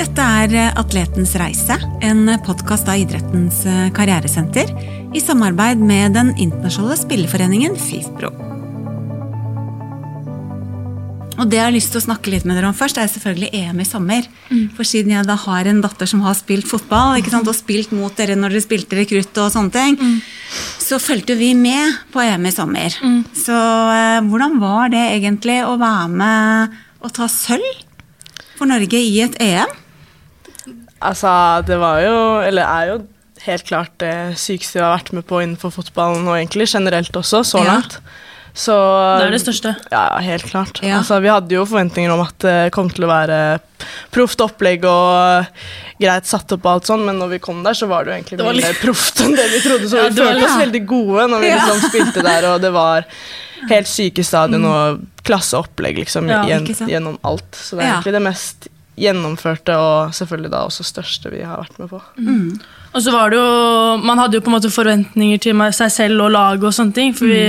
Dette er Atletens reise, en podkast av idrettens karrieresenter i samarbeid med den internasjonale spilleforeningen FIFPro. Og det jeg har lyst til å snakke litt med dere om først, er selvfølgelig EM i sommer. Mm. For siden jeg da har en datter som har spilt fotball ikke sant, og spilt mot dere når dere spilte rekrutt og sånne ting, mm. så fulgte vi med på EM i sommer. Mm. Så eh, hvordan var det egentlig å være med og ta sølv for Norge i et EM? Altså, det var jo, eller er jo helt klart det sykeste vi har vært med på innenfor fotballen og egentlig generelt også, så langt. Ja. Så, det er det største. Ja, helt klart. Ja. Altså, vi hadde jo forventninger om at det kom til å være proft opplegg og greit satt opp og alt sånn, men når vi kom der, så var det jo egentlig mye mer proft enn det vi trodde. Så ja, vi følte oss veldig gode når vi liksom spilte der, og det var helt syke stadion og klasseopplegg liksom, gjennom alt. Så det er egentlig det mest gjennomførte og selvfølgelig da også største vi har vært med på. Mm. Og så var det jo Man hadde jo på en måte forventninger til seg selv og laget og sånne ting, for mm. vi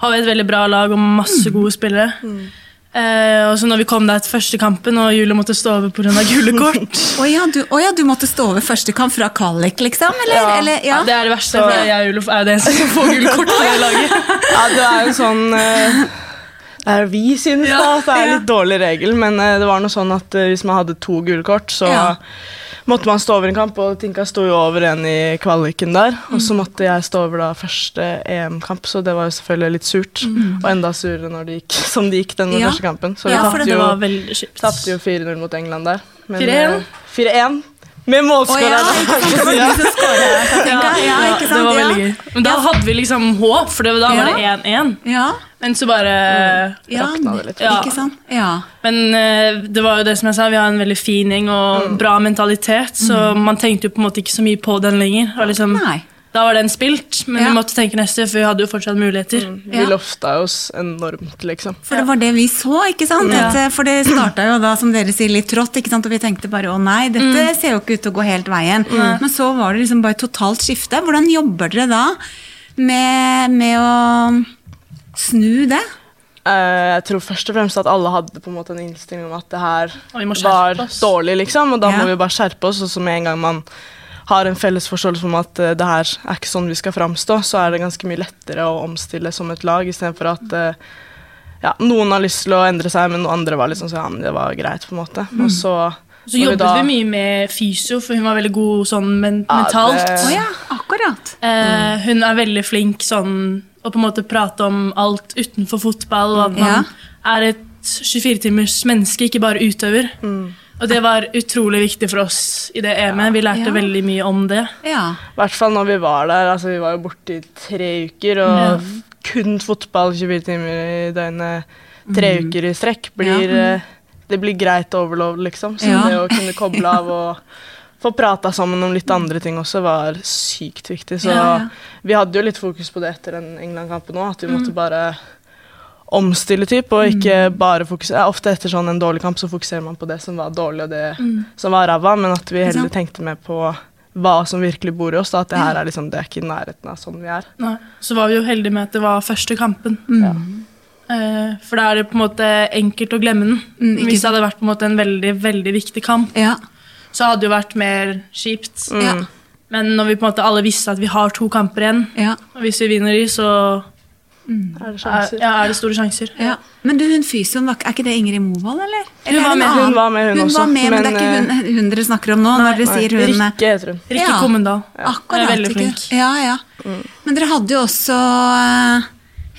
har jo et veldig bra lag og masse mm. gode spillere. Mm. Eh, og så når vi kom der til første kampen, og Julie måtte stå over pga. gule kort Å ja, oh ja, du måtte stå over første kamp fra kvalik, liksom? Eller, ja. eller, ja. ja. Det er det verste, for jeg og Julie er jo det som får gule kort på det laget. ja, det er jo sånn eh, er vi synes ja, da, det er litt dårlig regel, men uh, det var noe sånn at uh, hvis man hadde to gule kort, så ja. måtte man stå over en kamp, og Tinka sto jo over en i kvaliken der. Og så mm. måtte jeg stå over da første EM-kamp, så det var jo selvfølgelig litt surt. Mm. Og enda surere når det gikk som det gikk den ja. første kampen. Så vi tapte jo, jo 4-0 mot England der. 4-1? 4-1. Med målskårer. Oh, ja. ja, det var veldig gøy. Men da hadde vi liksom håp, for da var det 1-1. Ja. Men så bare mm. rakna det litt. Ja. Ikke sant? Ja. Men uh, det var jo det som jeg sa, vi har en veldig fin gjeng og mm. bra mentalitet, så mm. man tenkte jo på en måte ikke så mye på den lenger. Liksom, da var den spilt, men ja. vi måtte tenke neste, for vi hadde jo fortsatt muligheter. Mm. Vi lofta oss enormt, liksom. For det var det vi så, ikke sant? Dette, for det starta jo da, som dere sier, litt trått, ikke sant? og vi tenkte bare å nei, dette mm. ser jo ikke ut til å gå helt veien. Men så var det liksom bare totalt skifte. Hvordan jobber dere da med, med å snu det? Uh, jeg tror først og fremst at alle hadde på en måte en innstilling om at det her var dårlig, liksom, og da ja. må vi bare skjerpe oss. Og så med en gang man har en felles forståelse om at uh, det her er ikke sånn vi skal framstå, så er det ganske mye lettere å omstille som et lag, istedenfor at uh, ja, noen har lyst til å endre seg, men noen andre var liksom sånn ja, men det var greit, på en måte. Mm. Og så så jobbet vi, vi, mye med fysio, for hun var veldig god sånn men mentalt. Ja, det... oh, ja, akkurat. Eh, hun er veldig flink sånn å på en måte prate om alt utenfor fotball, og at man ja. er et 24-timers menneske, ikke bare utøver. Mm. Og det var utrolig viktig for oss i det EM-et. Vi lærte ja. veldig mye om det. Ja. I hvert fall når vi var der. Altså, vi var jo borte i tre uker, og ja. kun fotball 24 timer i døgnet tre mm. uker i strekk blir eh, Det blir greit overload, liksom. Så det å kunne koble av og få prata sammen om litt andre ting også var sykt viktig. Så ja, ja. vi hadde jo litt fokus på det etter den England-kampen òg, at vi måtte mm. bare omstille typ, og ikke mm. bare fokusere Ofte etter sånn en dårlig kamp så fokuserer man på det som var dårlig, og det mm. som var ræva, men at vi heller tenkte mer på hva som virkelig bor i oss. Da, at det her er liksom, det er ikke i nærheten av sånn vi er. Nei. Så var vi jo heldige med at det var første kampen. Mm. Uh, for da er det på en måte enkelt å glemme den. Mm, Hvis det hadde vært på en måte en veldig veldig viktig kamp. Ja så hadde det jo vært mer kjipt. Mm. Men når vi på en måte alle visste at vi har to kamper igjen, ja. og hvis vi vinner de, så mm. er, det er, ja, er, det store sjanser. Ja. Men du, hun fysioen, er ikke det Ingrid Movold, eller? eller? Hun, var med, hun var med, hun, hun også. Var med, men, men, det er ikke hun, eh, hun dere snakker om nå? Nei, når dere sier hun Rikke heter hun. Rikke Kommendal. Akkurat, er veldig flink. Ja, ja. Mm. Men dere hadde jo også uh,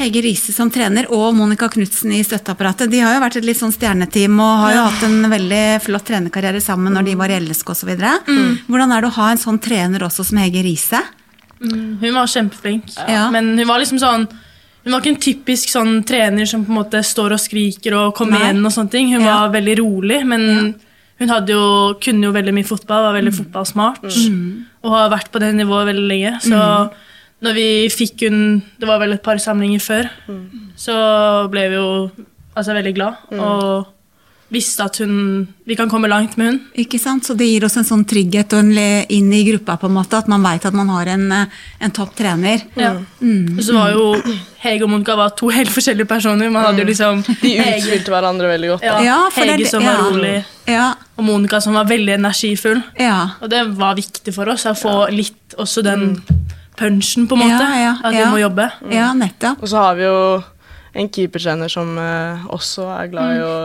Hege Riise som trener og Monica Knutsen i støtteapparatet. De har jo vært et litt sånn stjerneteam og har jo hatt en veldig flott trenerkarriere sammen når de var i LSK osv. Mm. Hvordan er det å ha en sånn trener også som Hege Riise? Mm, hun var kjempeflink, ja. men hun var liksom sånn hun var ikke en typisk sånn trener som på en måte står og skriker og kommer igjen. og sånne ting. Hun ja. var veldig rolig, men ja. hun jo, kunne jo veldig mye fotball, var veldig mm. fotballsmart. Mm. Og har vært på det nivået veldig lenge. Så mm når vi fikk hun Det var vel et par samlinger før. Mm. Så ble vi jo altså veldig glad. Mm. Og visste at hun, vi kan komme langt med hun. Ikke sant? Så det gir oss en sånn trygghet og en inn i gruppa, på en måte, at man veit at man har en, eh, en topp trener. Ja. Mm. Og så var jo Hege og Monica var to helt forskjellige personer. Man hadde jo liksom De utspilte hverandre veldig godt. Ja, ja Hege det, som var rolig, ja. og Monica som var veldig energifull. Ja. Og det var viktig for oss å få litt også den punchen, på en måte. At vi må jobbe. Ja, nettopp. Og så har vi jo en keepertrener som uh, også er glad i å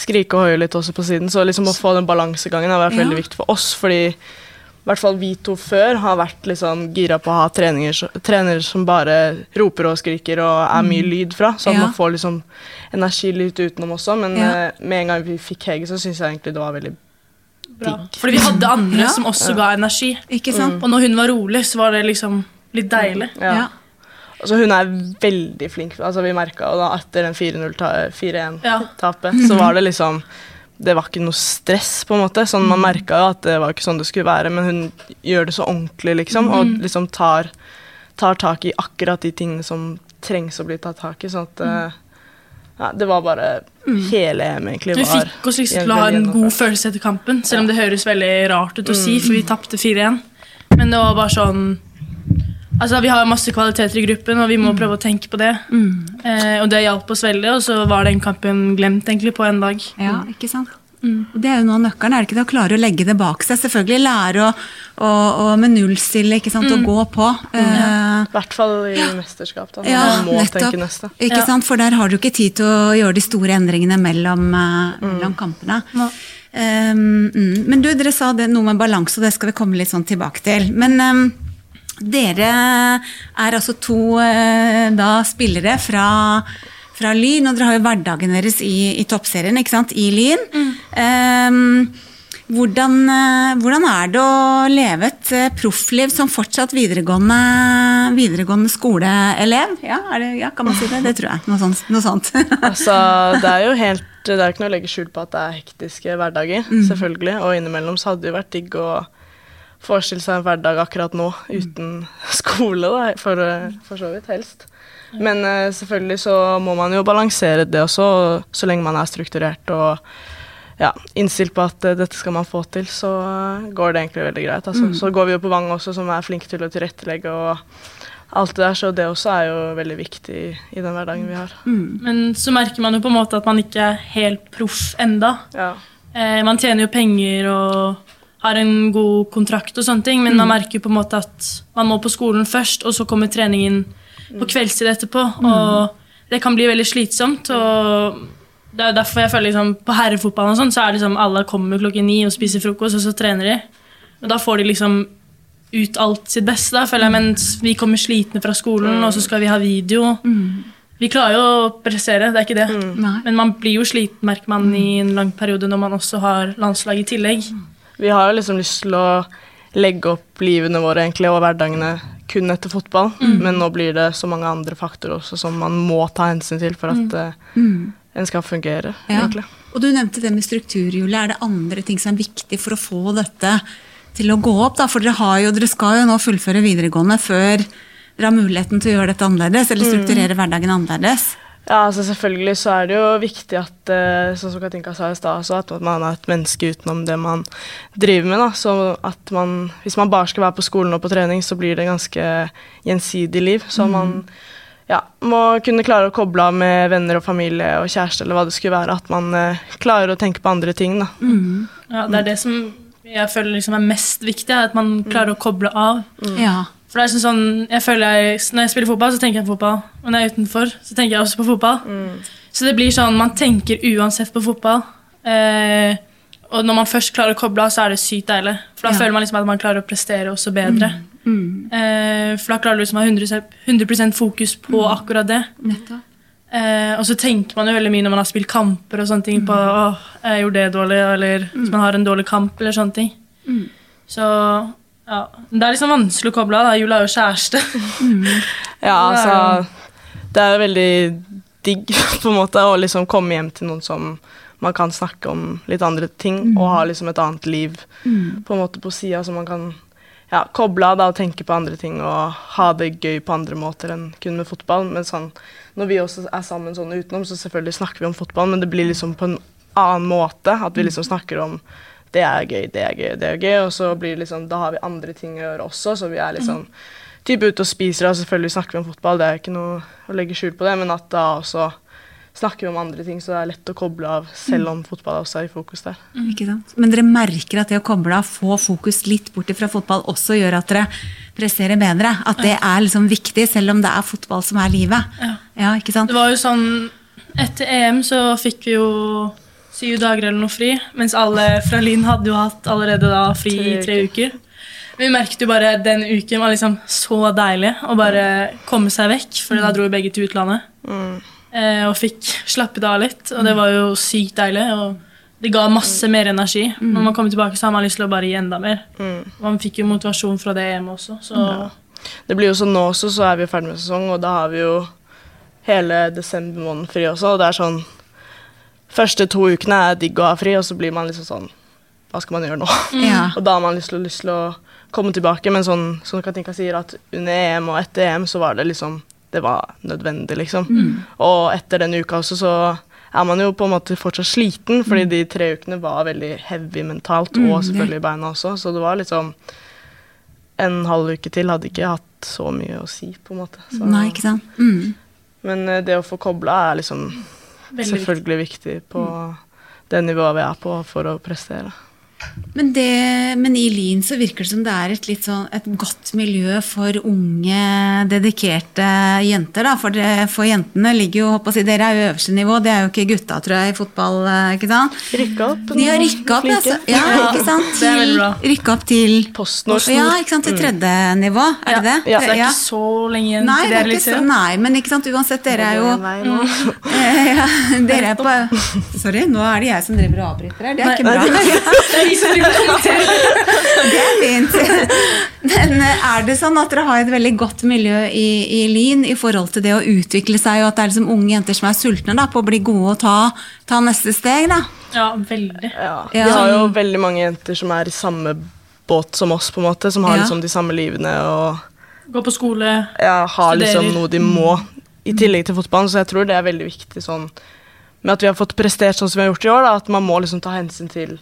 skrike og hoie litt også på siden. Så liksom å få den balansegangen har vært ja. veldig viktig for oss. fordi i hvert fall vi to før har vært liksom gira på å ha trenere som bare roper og skriker og er mye mm. lyd fra. Så ja. man får liksom energi litt utenom også. Men ja. uh, med en gang vi fikk Hege, så syns jeg egentlig det var veldig Bra. digg. Fordi vi hadde andre ja. som også ga energi. Ikke sant? Mm. Og når hun var rolig, så var det liksom litt deilig. Ja. Altså, hun er veldig flink. Altså, vi merka etter den 4-1-tapet, ja. så var det liksom Det var ikke noe stress, på en måte. Sånn, man mm. merka jo at det var ikke sånn det skulle være, men hun gjør det så ordentlig, liksom, og mm. liksom tar, tar, tak i akkurat de tingene som trengs å bli tatt tak i. sånn at mm. ja, Det var bare Hele EM egentlig Du fikk oss liksom til å ha en god følelse etter kampen, selv om det høres veldig rart ut å si, for vi tapte 4-1. Men det var bare sånn Altså, Vi har masse kvaliteter i gruppen, og vi må mm. prøve å tenke på det. Mm. Eh, og det hjalp oss veldig, og så var den kampen glemt egentlig på en dag. Ja, ikke sant? Mm. Det er jo noe av nøkkelen, er det ikke det? Å klare å legge det bak seg. Selvfølgelig lære å, å, å med nullstille, ikke sant, mm. å gå på. I uh, hvert fall i ja. mesterskap. da. Ja, Man må nettopp. tenke neste. Ikke ja. sant, For der har du ikke tid til å gjøre de store endringene mellom, uh, mellom kampene. Ja. Um, men du, dere sa det, noe med balanse, og det skal vi komme litt sånn tilbake til. Men um, dere er altså to eh, da, spillere fra, fra, Lyn, og dere har jo hverdagen deres i, i toppserien, ikke sant, i Lyn. Mm. Um, hvordan, eh, hvordan, er det å leve et proffliv som fortsatt videregående, videregående skoleelev? Ja, det, ja, kan man si det? Det tror jeg. Noe sånt. Noe sånt. altså, det er jo helt Det er ikke noe å legge skjul på at det er hektiske hverdager, mm. selvfølgelig. Og innimellom så hadde det vært digg å forestille seg en hverdag akkurat nå uten skole, da, for, for så vidt helst. Men uh, selvfølgelig så må man jo balansere det også, så lenge man er strukturert og ja, innstilt på at uh, dette skal man få til, så uh, går det egentlig veldig greit. Altså. Mm. Så går vi jo på Vang også, som er flinke til å tilrettelegge og alt det der, så det også er jo veldig viktig i den hverdagen vi har. Mm. Men så merker man jo på en måte at man ikke er helt proff enda. Ja. man tjener jo penger og har en god kontrakt og sånne ting, men mm. man merker jo på en måte at man må på skolen først, og så kommer treningen på kveldstid etterpå. Mm. Og det kan bli veldig slitsomt. og det er derfor jeg føler liksom, På herrefotballen og sånn, så er liksom alle kommer klokken ni og spiser frokost, og så trener de. Og da får de liksom ut alt sitt beste, da, føler jeg, mens vi kommer slitne fra skolen, og så skal vi ha video. Mm. Vi klarer jo å pressere, det er ikke det. Mm. Men man blir jo sliten, merker man, i en lang periode når man også har landslag i tillegg. Mm. Vi har liksom lyst til å legge opp livene våre egentlig, og hverdagene kun etter fotball, mm. men nå blir det så mange andre faktorer også som man må ta hensyn til for at uh, en skal fungere. Ja. egentlig. Og Du nevnte det med strukturhjulet. Er det andre ting som er viktig for å få dette til å gå opp? Da? For dere, jo, dere skal jo nå fullføre videregående før dere har muligheten til å gjøre dette annerledes, eller mm. strukturere mm. hverdagen annerledes. Ja, altså Selvfølgelig så er det jo viktig at eh, sånn som Katinka sa i stad, at man er et menneske utenom det man driver med. da, så at man, Hvis man bare skal være på skolen og på trening, så blir det ganske gjensidig liv. Så mm. man ja, må kunne klare å koble av med venner og familie og kjæreste eller hva det skulle være. At man eh, klarer å tenke på andre ting. da. Mm. Ja, Det er det som jeg føler liksom er mest viktig, at man klarer å koble av. Mm. Ja. For det er sånn, sånn, jeg føler jeg, Når jeg spiller fotball, så tenker jeg på fotball. Og når jeg er utenfor, så tenker jeg også på fotball. Mm. Så det blir sånn, man tenker uansett på fotball. Eh, og når man først klarer å koble av, så er det sykt deilig. For da ja. føler man liksom at man klarer å prestere også bedre. Mm. Mm. Eh, for da klarer du liksom å ha 100, 100 fokus på mm. akkurat det. Eh, og så tenker man jo veldig mye når man har spilt kamper og sånne ting på mm. åh, jeg gjorde det dårlig, eller hvis man har en dårlig kamp eller sånne ting. Så ja, Det er liksom vanskelig å koble av. Jula er jo kjæreste. Mm. ja, altså Det er veldig digg på en måte å liksom komme hjem til noen som man kan snakke om litt andre ting, mm. og ha liksom et annet liv mm. på en måte på sida, så man kan ja, koble av da, og tenke på andre ting og ha det gøy på andre måter enn kun med fotball. Men sånn, når vi også er sammen sånn utenom, så selvfølgelig snakker vi om fotball, men det blir liksom på en annen måte. At vi liksom snakker om det er gøy, det er gøy, det er gøy, og så blir det liksom, da har vi andre ting å gjøre også, så vi er liksom type ute og spiser, og selvfølgelig snakker vi om fotball, det er ikke noe å legge skjul på det, men at da også snakker vi om andre ting, så det er lett å koble av, selv om fotball også er i fokus der. Mm. Ikke sant? Men dere merker at det å koble av, få fokus litt bort fra fotball, også gjør at dere presterer bedre? At det er liksom viktig, selv om det er fotball som er livet? Ja. ja ikke sant? Det var jo sånn Etter EM så fikk vi jo syv dager eller noe fri, mens alle fra Linn hadde jo hatt allerede da fri i tre uker. Vi merket jo bare den uken var liksom så deilig å bare komme seg vekk, for da dro vi begge til utlandet. Mm. Eh, og fikk slappet av litt, og det var jo sykt deilig. Og det ga masse mer energi. Når man kommer tilbake, så har man lyst til å bare gi enda mer. Mm. Man fikk jo motivasjon fra det EM også, så Det blir jo sånn nå også, så er vi ferdig med sesong, og da har vi jo hele desember måned fri også, og det er sånn Første to ukene er digg å ha fri, og så blir man liksom sånn Hva skal man gjøre nå? Ja. Og da har man lyst til, lyst til å komme tilbake, men sånn som Katinka sier, at under EM og etter EM så var det liksom Det var nødvendig, liksom. Og etter den uka også så er man jo på en måte fortsatt sliten, fordi de tre ukene var veldig heavy mentalt, Mm, og selvfølgelig i beina også, så det var liksom En halv uke til hadde ikke hatt så mye å si, på en måte. Så. Nei, ikke sant? Mm. Men eh, det å få kobla er liksom selvfølgelig viktig på det nivået vi er på for å prestere. Men, det, men i Lyn så virker det som det er et, litt sånn, et godt miljø for unge, dedikerte jenter. Da. For, det, for jentene ligger jo håper å si, Dere er jo øverste nivå, det er jo ikke gutta, tror jeg, i fotball. eh, ikke sant? Rykka opp. De har rykka opp, altså. Ja, ikke sant? bra. Rykka opp til Postnorsk. Ja, ikke sant, til tredje nivå, er det det? Ja. Så det er ikke så lenge igjen Nei, til det er ikke nei, men ikke sant, uansett, dere er jo. Eh, ja, dere er på Sorry, nå er det jeg som driver og avbryter her. Det er ikke bra. Det er som driver og kommenterer. Det er fint. Men eh, er det sånn at dere har et veldig godt miljø i, i Lyn i forhold til det å utvikle seg, og at det er liksom unge jenter som er sultne da, på å bli gode og ta, ta neste steg? da? Ja, veldig. Ja. Ja. Vi har jo veldig mange jenter som er i samme båt som oss, på en måte, som har Ja. liksom de samme livene og Gå på skole. ja, har liksom Studerer. noe de må, i tillegg til fotballen. Så jeg tror det er veldig viktig sånn med at vi har fått prestert sånn som vi har gjort i år, da, at man må liksom ta hensyn til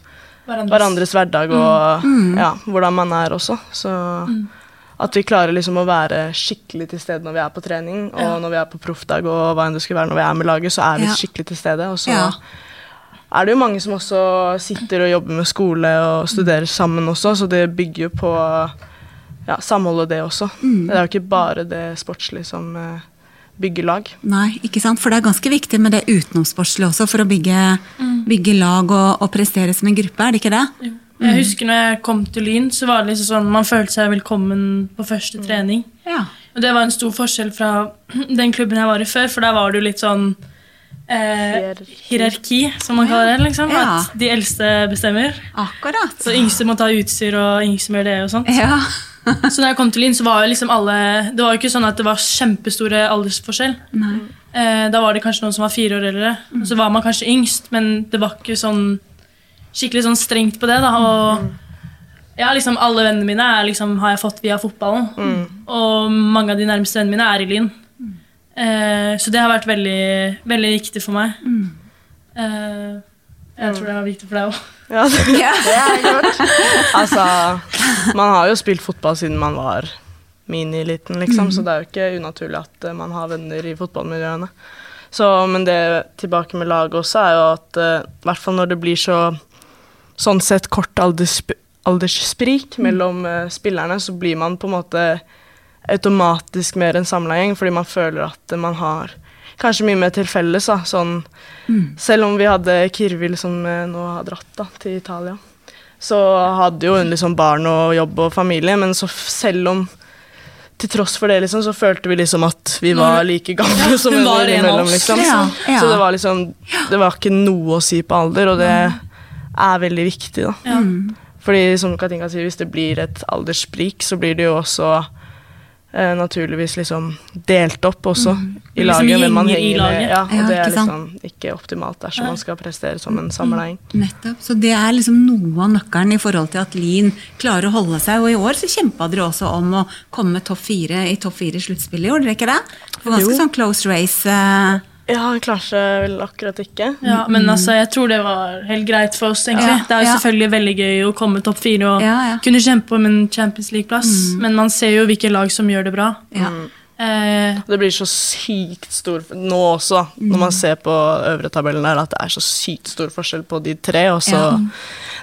Hverandres. hverandres hverdag og ja, hvordan man er også. Så at vi klarer liksom å være skikkelig til stede når vi er på trening, og Ja. når vi er på proffdag og hva enn det skulle være når vi er med laget, så er vi Ja. skikkelig til stede. Og så er det jo mange som også sitter og jobber med skole og studerer sammen også, så det bygger jo på ja, samholdet, det også. Det er jo ikke bare det sportslige som bygger lag. Nei, ikke sant? For det er ganske viktig med det utenomsportslige også, for å bygge, bygge lag og, og prestere som en gruppe, er det ikke det? Jo. Jeg husker når jeg kom til Lyn, så var det liksom sånn man følte seg velkommen på første trening. Ja. Og det var en stor forskjell fra den klubben jeg var i før, for der var det jo litt sånn eh, Hierarki. hierarki, som man kaller det. liksom. Ja. At de eldste bestemmer. Akkurat. Så yngste må ta utstyr, og yngste må gjøre det. og sånt. Ja. Så når jeg kom til Lyn, så var jo liksom alle Det var jo ikke sånn at det var kjempestore aldersforskjell. Nei. Eh, da var det kanskje noen som var fire år eldre. Så var man kanskje yngst, men det var ikke sånn skikkelig sånn strengt på det. da, og ja, liksom Alle vennene mine er, liksom, har jeg fått via fotballen. Og mange av de nærmeste vennene mine er i Lyn. Eh, så det har vært veldig, veldig viktig for meg. Eh, jeg tror det var viktig for deg òg. Ja, det, Ja. det er godt. Altså, man har jo spilt fotball siden man var miniliten, liksom, så det er jo ikke unaturlig at eh, man har venner i fotballmiljøene. Så, men det tilbake med laget også er jo at i uh, hvert fall når det blir så sånn sett kort alderssp alderssprik mellom uh, spillerne, så blir man på en måte automatisk mer en samla gjeng, fordi man føler at uh, man har kanskje mye mer til felles. Da. Sånn, Selv om vi hadde Kirvil som eh, nå har dratt da, til Italia, så hadde jo hun liksom barn og jobb og familie, men så selv om til tross for det, liksom, så følte vi liksom at vi var like gamle som hun var venner en imellom, liksom. Ja, ja. Så det var liksom Det var ikke noe å si på alder, og det er veldig viktig, da. Fordi som Katinka sier, hvis det blir et alderssprik, så blir det jo også eh, naturligvis liksom delt opp også i Liksom laget. hvem man i henger med. Ja, og Ja, det er ikke liksom ikke optimalt dersom man skal prestere som en sammenheng. Nettopp. Så det er liksom noe av nøkkelen i forhold til at Lyn klarer å holde seg. Og i år så kjempa dere også om å komme topp fire i topp fire sluttspillet, gjorde dere ikke det? Det var ganske Jo. sånn close race. eh, Ja, seg vel akkurat ikke. Ja, Men altså, jeg tror det var helt greit for oss. egentlig. Ja, Det er jo ja. selvfølgelig veldig gøy å komme topp fire og Ja, ja. kunne kjempe om en Champions League-plass, men man ser jo hvilke lag som gjør det bra. Ja. Eh, Det blir så sykt stor Nå også, når man ser på øvre tabellen der, at det er så sykt stor forskjell på de tre, og så Ja.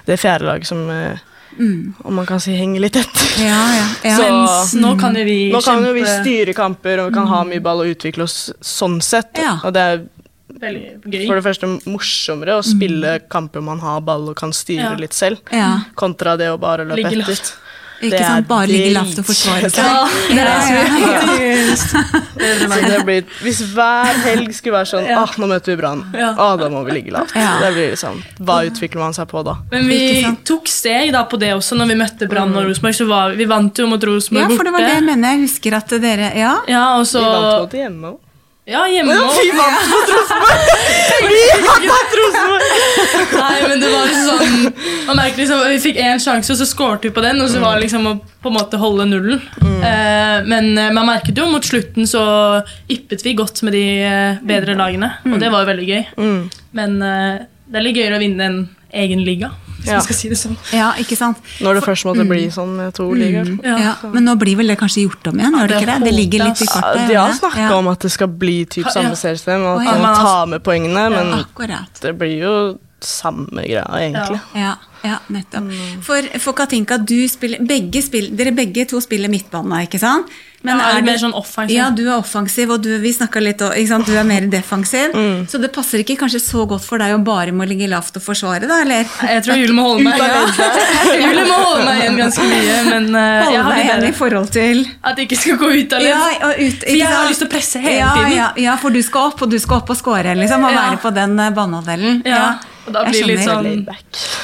det fjerde laget som eh, Om man kan si henge litt etter. Ja, ja, ja. Så- mens nå kan jo vi Nå kan jo vi styre kamper og vi kan ha mye ball og utvikle oss sånn sett. Ja. Og det er gøy. for det første morsommere å spille kamper man har ball og kan styre Ja. litt selv, Ja. kontra det å bare løpe etter. Ikke Det sant? Bare ligge lavt og forsvare seg. Ja, det er det som Ja, det blir, hvis hver helg skulle være sånn Ja. ah, nå møter vi Brann. Ja. Ah, da må vi ligge lavt. Ja. Det blir liksom, Hva utvikler man seg på da? Men vi tok steg da på det også når vi møtte Brann og Rosenborg. så var Vi, vant jo mot Rosenborg Ja, for det var det jeg mener. Jeg husker at dere Ja. Ja, og så Vi vant mot hjemme òg. Ja, hjemme Ja, vi vant på Rosenborg! Vi vant Rosenborg! Nei, men det var sånn Man merker liksom, Vi fikk én sjanse, og så skåret vi på den. Og så var det liksom å på en måte holde nullen. Eh, men eh, man merket jo mot slutten så yppet vi godt med de eh, bedre lagene. Og det var jo veldig gøy. Mm. Men eh, det er litt gøyere å vinne en egen liga, hvis Ja. man skal si det sånn. ja, ikke sant. Når det først måtte bli sånn med to ligaer. Ja. Ja. Men nå blir vel det kanskje gjort om igjen? Gjør det det ikke det? Det ligger litt i. Ja, de har snakka Ja. om at det skal bli typ Ja. samme seriesystem, og at ja. man tar med poengene, men Akkurat. det blir jo samme greia, egentlig. Ja, ja nettopp. For, for Katinka, du spiller, begge spiller, dere begge to spiller midtbane, ikke sant? Men er er du- mer sånn offensiv. Ja, du er offensiv, og du, vi snakka litt, om- du er mer defensiv. Mm. Så det passer ikke kanskje så godt for deg å bare må ligge lavt og forsvare, da? eller? Jeg tror Julie må holde meg Julie må holde meg igjen ganske mye, men uh, Holde jeg har deg igjen i forhold til At det ikke skal gå ut av ledd. ja, og ut, For jeg har lyst til å presse hele ja, tiden. Ja, ja, for du skal opp, og du skal opp og score, liksom, og Ja. være på den uh, banehalvdelen. Ja, og da blir det litt sånn.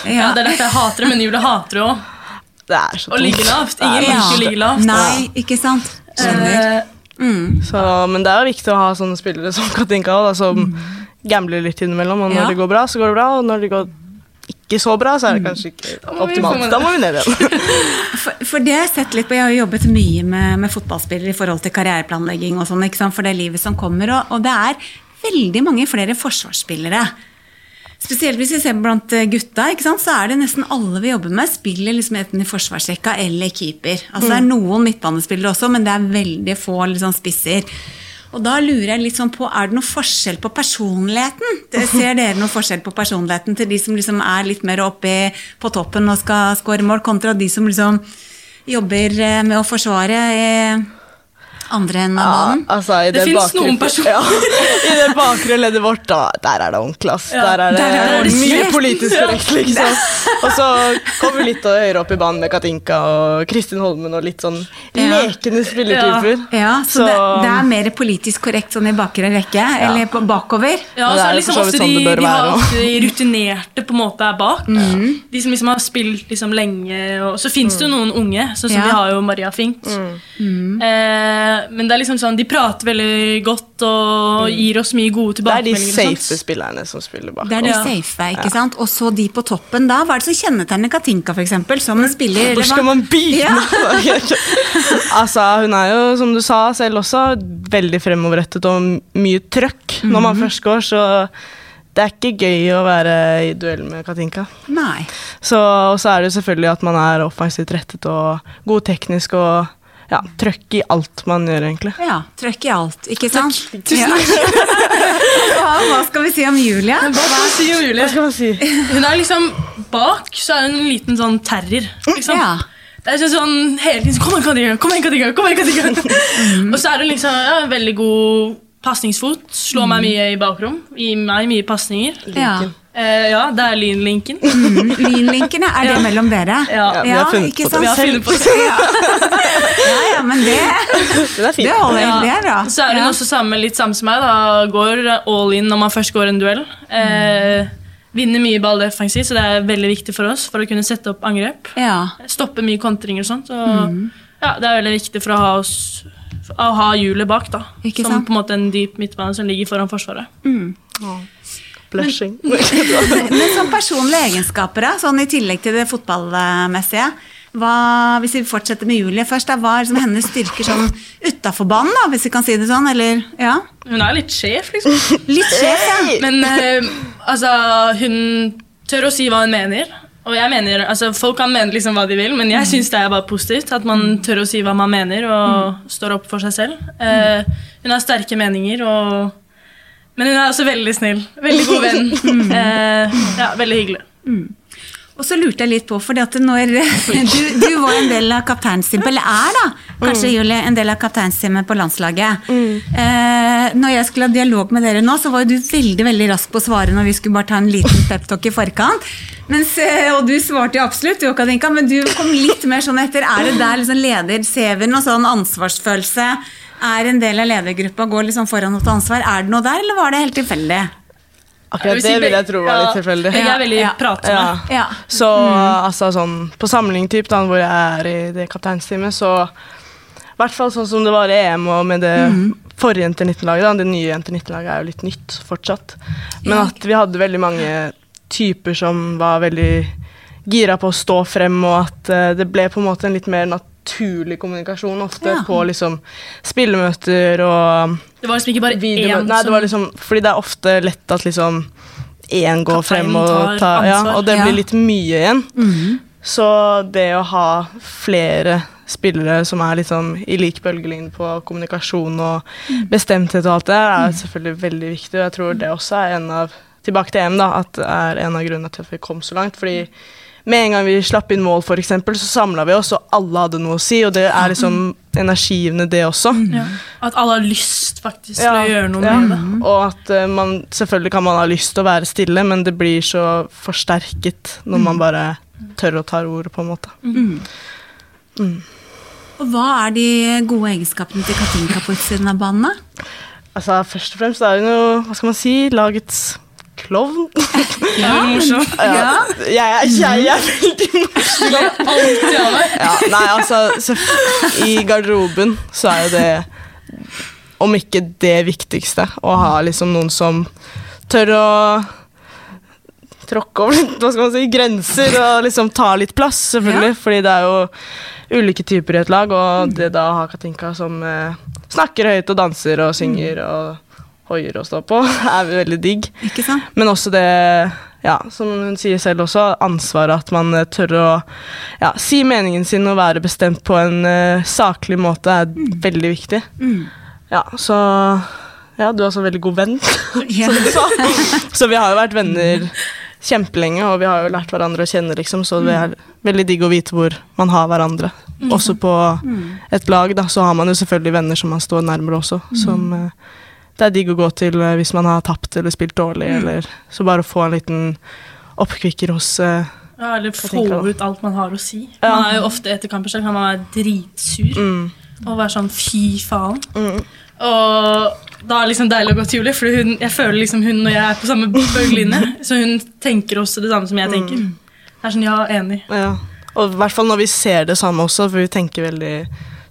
Ja, Det er derfor jeg hater det, men Julie hater det òg. Det er så Å ligge lavt. Ingen Ja. liker å ligge lavt. Nei, ikke sant? Skjønner. Mm. Så, men det er jo viktig å ha sånne spillere som Katinka da, som gambler litt innimellom. Og når Ja. det går bra, så går det bra, og når det går ikke så bra, så er det kanskje ikke mm. optimalt. Da må vi ned igjen. For, for det har jeg sett litt på, jeg har jo jobbet mye med, med fotballspillere i forhold til karriereplanlegging og sånn, for det livet som kommer, og, og det er veldig mange flere forsvarsspillere. Spesielt hvis vi ser blant eh, gutta, så er det nesten alle vi jobber med, spiller liksom enten i forsvarsrekka eller keeper. Altså Det er noen midtbanespillere også, men det er veldig få liksom, spisser. Og da lurer jeg litt sånn på, er det noe forskjell på personligheten? Det- Ser dere noe forskjell på personligheten til de som liksom er litt mer oppe på toppen og skal skåre mål, kontra de som liksom jobber eh, med å forsvare eh, andre enn av banen? altså, i Det finnes bakre- noen personer. Ja, I det bakre leddet vårt, da, der er det ordentlig. ass. Ja, der er det, der er det mye slett. politisk korrekt, liksom. Og så kommer vi litt høyere opp i banen med Katinka og Kristin Holmen og litt sånn Ja. lekende spillertyper. Ja, så, Så- det, det er mer politisk korrekt sånn i bakre rekke, eller bakover? Ja, og så er det liksom også så sånn de, det de har ofte de rutinerte på en måte er bak. De som liksom har spilt liksom lenge. Og så fins det jo noen unge, sånn som Ja. vi har jo Maria Fink. Eh, men det er liksom sånn, de prater veldig godt og gir oss mye gode tilbakemeldinger. Det er de safe spillerne som spiller bak. Det er de Ja. safe, ikke sant? Og så de på toppen da. Hva er det som kjennetegner Katinka, for eksempel, som spiller? Hvor skal man begynne? Ja. altså, hun er jo, som du sa selv også, veldig fremoverrettet og mye trøkk når Mhm. man først går, så det er ikke gøy å være i duell med Katinka. Nei. Så, og så er det jo selvfølgelig at man er offensivt rettet og god teknisk og ja, trøkk i alt man gjør, egentlig. Ja, trøkk i alt, ikke sant? Tusen Ja. hva, skal vi si om Julia? Hva skal vi si om Julia? Hva skal man si? Hun er liksom bak, så er hun en liten sånn terrier. Liksom. Ja. Det er sånn, sånn hele tiden Kom igjen, Katinka! Kom igjen, Katinka! Kom igjen, Katinka! Og så er hun liksom ja, veldig god pasningsfot. Slår meg mye i bakrom. Gir meg mye pasninger. Ja. Eh, ja, det er lynlinken. Mm, Lynlinkene, er det Ja. mellom dere? Ja, vi har funnet ikke på det. Vi har funnet på det. Ja. ja, men det, Det er fint. det holder. Ja. Det er bra. Så er hun Ja. også samme, litt samme som meg. Da går all in når man først går en duell. Eh, vinner mye ball defensivt, så det er veldig viktig for oss for å kunne sette opp angrep. Ja. Stoppe mye kontringer og sånt. Så Mm. ja, det er veldig viktig for å ha oss å ha hjulet bak, da. Ikke som sant? på en måte en dyp midtbane som ligger foran forsvaret. Blushing. Men som personlige egenskaper, da, sånn i tillegg til det fotballmessige, hva, hvis vi fortsetter med Julie først, da, hva er liksom hennes styrker sånn utafor banen, da, hvis vi kan si det sånn? Eller, ja? Hun er litt sjef, liksom. Litt sjef, ja. Men uh, altså, hun tør å si hva hun mener. Og jeg mener, altså Folk kan mene liksom hva de vil, men jeg syns det er bare positivt. At man tør å si hva man mener, og mm. står opp for seg selv. Uh, hun har sterke meninger, og, men hun er også veldig snill. Veldig god venn. Uh, ja, Veldig hyggelig. Mm. Og så lurte jeg litt på, for når du, du, var en del av kapteinsteamet, eller er da, kanskje mm. Julie, en del av kapteinsteamet på landslaget. Mm. Eh, når jeg skulle ha dialog med dere nå, så var jo du veldig veldig rask på å svare når vi skulle bare ta en liten peptalk i forkant. Mens, eh, og du svarte jo absolutt, du, Katinka, men du kom litt mer sånn etter. Er det der liksom leder vi noe sånn ansvarsfølelse? Er en del av ledergruppa går liksom foran og tar ansvar? Er det noe der, eller var det helt tilfeldig? Akkurat det vil jeg tro var litt tilfeldig. Jeg er veldig ja. pratende. Ja. Så mm. altså sånn på samling typ, da, hvor jeg er i det kapteinsteamet, så i hvert fall sånn som det var i EM og med det mm. forrige Jenter 19-laget. Det nye Jenter 19-laget er jo litt nytt fortsatt. Men at vi hadde veldig mange typer som var veldig gira på å stå frem, og at uh, det ble på en måte en litt mer nat naturlig kommunikasjon ofte ja. på liksom spillemøter og Det var liksom ikke bare én Nei, det var liksom Fordi det er ofte lett at liksom én går frem og tar Ja, og det blir litt mye igjen. Mm -hmm. Så det å ha flere spillere som er liksom i lik bølgelengde på kommunikasjon og mm. bestemthet og alt det, er mm. selvfølgelig veldig viktig. Og jeg tror det også er en av Tilbake til EM, da, at det er en av grunnene til at vi kom så langt. fordi med en gang vi slapp inn mål, for eksempel, så samla vi oss, og alle hadde noe å si. Og det er liksom energigivende, det også. Mm. Ja. At alle har lyst faktisk ja, til å gjøre noe ja. med det. Og at uh, man Selvfølgelig kan man ha lyst til å være stille, men det blir så forsterket når mm. man bare tør å ta ordet, på en måte. Mm. mm. Og hva er de gode egenskapene til Katinka på utsiden av banen? Altså, først og fremst er hun jo, hva skal man si, lagets klovn. Ja, morsom. Ja. Jeg, jeg, er veldig morsom. Ja, nei, altså, I garderoben så er jo det, om ikke det viktigste, å ha liksom noen som tør å tråkke over hva skal man si, grenser og liksom ta litt plass, selvfølgelig. Ja. Fordi det er jo ulike typer i et lag, og det da å ha Katinka som eh, snakker høyt og danser og synger og hoier å stå på, er veldig digg. Ikke sant? Men også det, ja, som hun sier selv også, ansvaret at man eh, tør å ja, si meningen sin og være bestemt på en uh, saklig måte, er mm. veldig viktig. Mm. Ja, så Ja, du er også en veldig god venn, som du sa. Så vi har jo vært venner kjempelenge, og vi har jo lært hverandre å kjenne, liksom, så det er veldig digg å vite hvor man har hverandre. Mm. Også på mm. et lag, da, så har man jo selvfølgelig venner som man står nærmere også, mm. som uh, det er digg å gå til eh, hvis man har tapt eller spilt dårlig, mm. eller så bare få en liten oppkvikker hos uh, Ja, eller få ut alt man har å si. Ja. Man er jo ofte etter kamper selv, kan man være dritsur mm. og være sånn fy faen. Mm. Og da er det liksom deilig å gå til Julie, for hun, jeg føler liksom hun og jeg er på samme bølgelinje. så hun tenker også det samme som jeg tenker. Mm. Det er sånn, ja, enig. Ja. Og i hvert fall når vi ser det samme også, for vi tenker veldig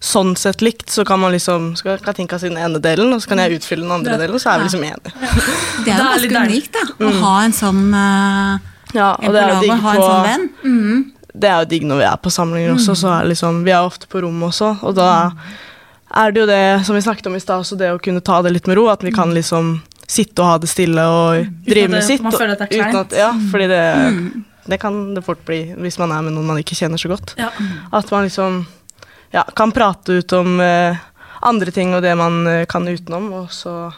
sånn sett likt, så kan man liksom skal Katinka sin ene delen, og så kan jeg utfylle den andre delen, og så er vi liksom enige. Det er jo ganske unikt, da. Å ha en sånn uh, Ja, og det er jo digg på sånn venn. Mm. Det er jo digg når vi er på samlinger også, så er liksom Vi er ofte på rommet også, og da er det jo det som vi snakket om i stad, også det å kunne ta det litt med ro, at vi kan liksom sitte og ha det stille og drive med sitt. Man føler at det er kleint. Ja, fordi det, mm. det kan det fort bli hvis man er med noen man ikke kjenner så godt. Ja. At man liksom ja, kan prate ut om eh, andre ting og det man eh, kan utenom, og så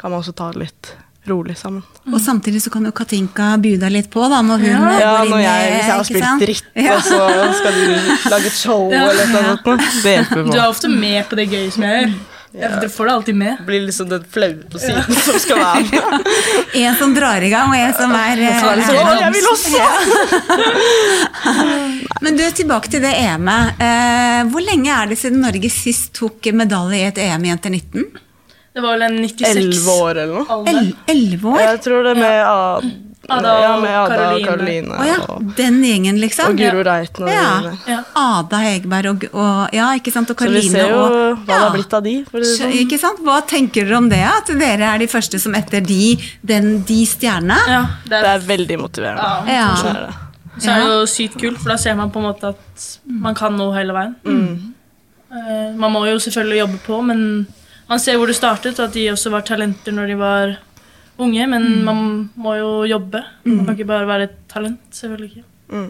kan man også ta det litt rolig sammen. Mm. Og samtidig så kan jo Katinka by deg litt på, da, når hun ja. ja når jeg, hvis jeg har spilt dritt, ja. og så skal du lage et show ja. eller noe sånt. Det hjelper på. Du er ofte med på det gøye som jeg gjør. Ja. Dere får det alltid med. Blir liksom den flaue på siden som skal være med. en som drar i gang, og en som er, er liksom, Å, jeg vil også! Men du, tilbake til det EM-et. Eh, hvor lenge er det siden Norge sist tok medalje i et EM i Jenter 19? Det var vel en 96 Elleve år eller noe. Elleve år? Jeg tror det med ja. Ada og ja, med Ada og Karoline. Oh, ja. Den gjengen, liksom. Og Guro Reiten. Og ja. ja. Ada Hegerberg og, og, ja, ikke sant, og Karoline. Så vi ser jo og, hva det har blitt av de. Sånn. Ikke sant? Hva tenker dere om det? At dere er de første som etter de, den, de stjernene? Ja, det, er, det er veldig motiverende. Ja. så er det jo sykt kult, for da ser man på en måte at man kan nå hele veien. Eh, man må jo selvfølgelig jobbe på, men man ser hvor det startet, og at de også var talenter når de var unge. Men man må jo jobbe. Man kan ikke bare være et talent. selvfølgelig ikke.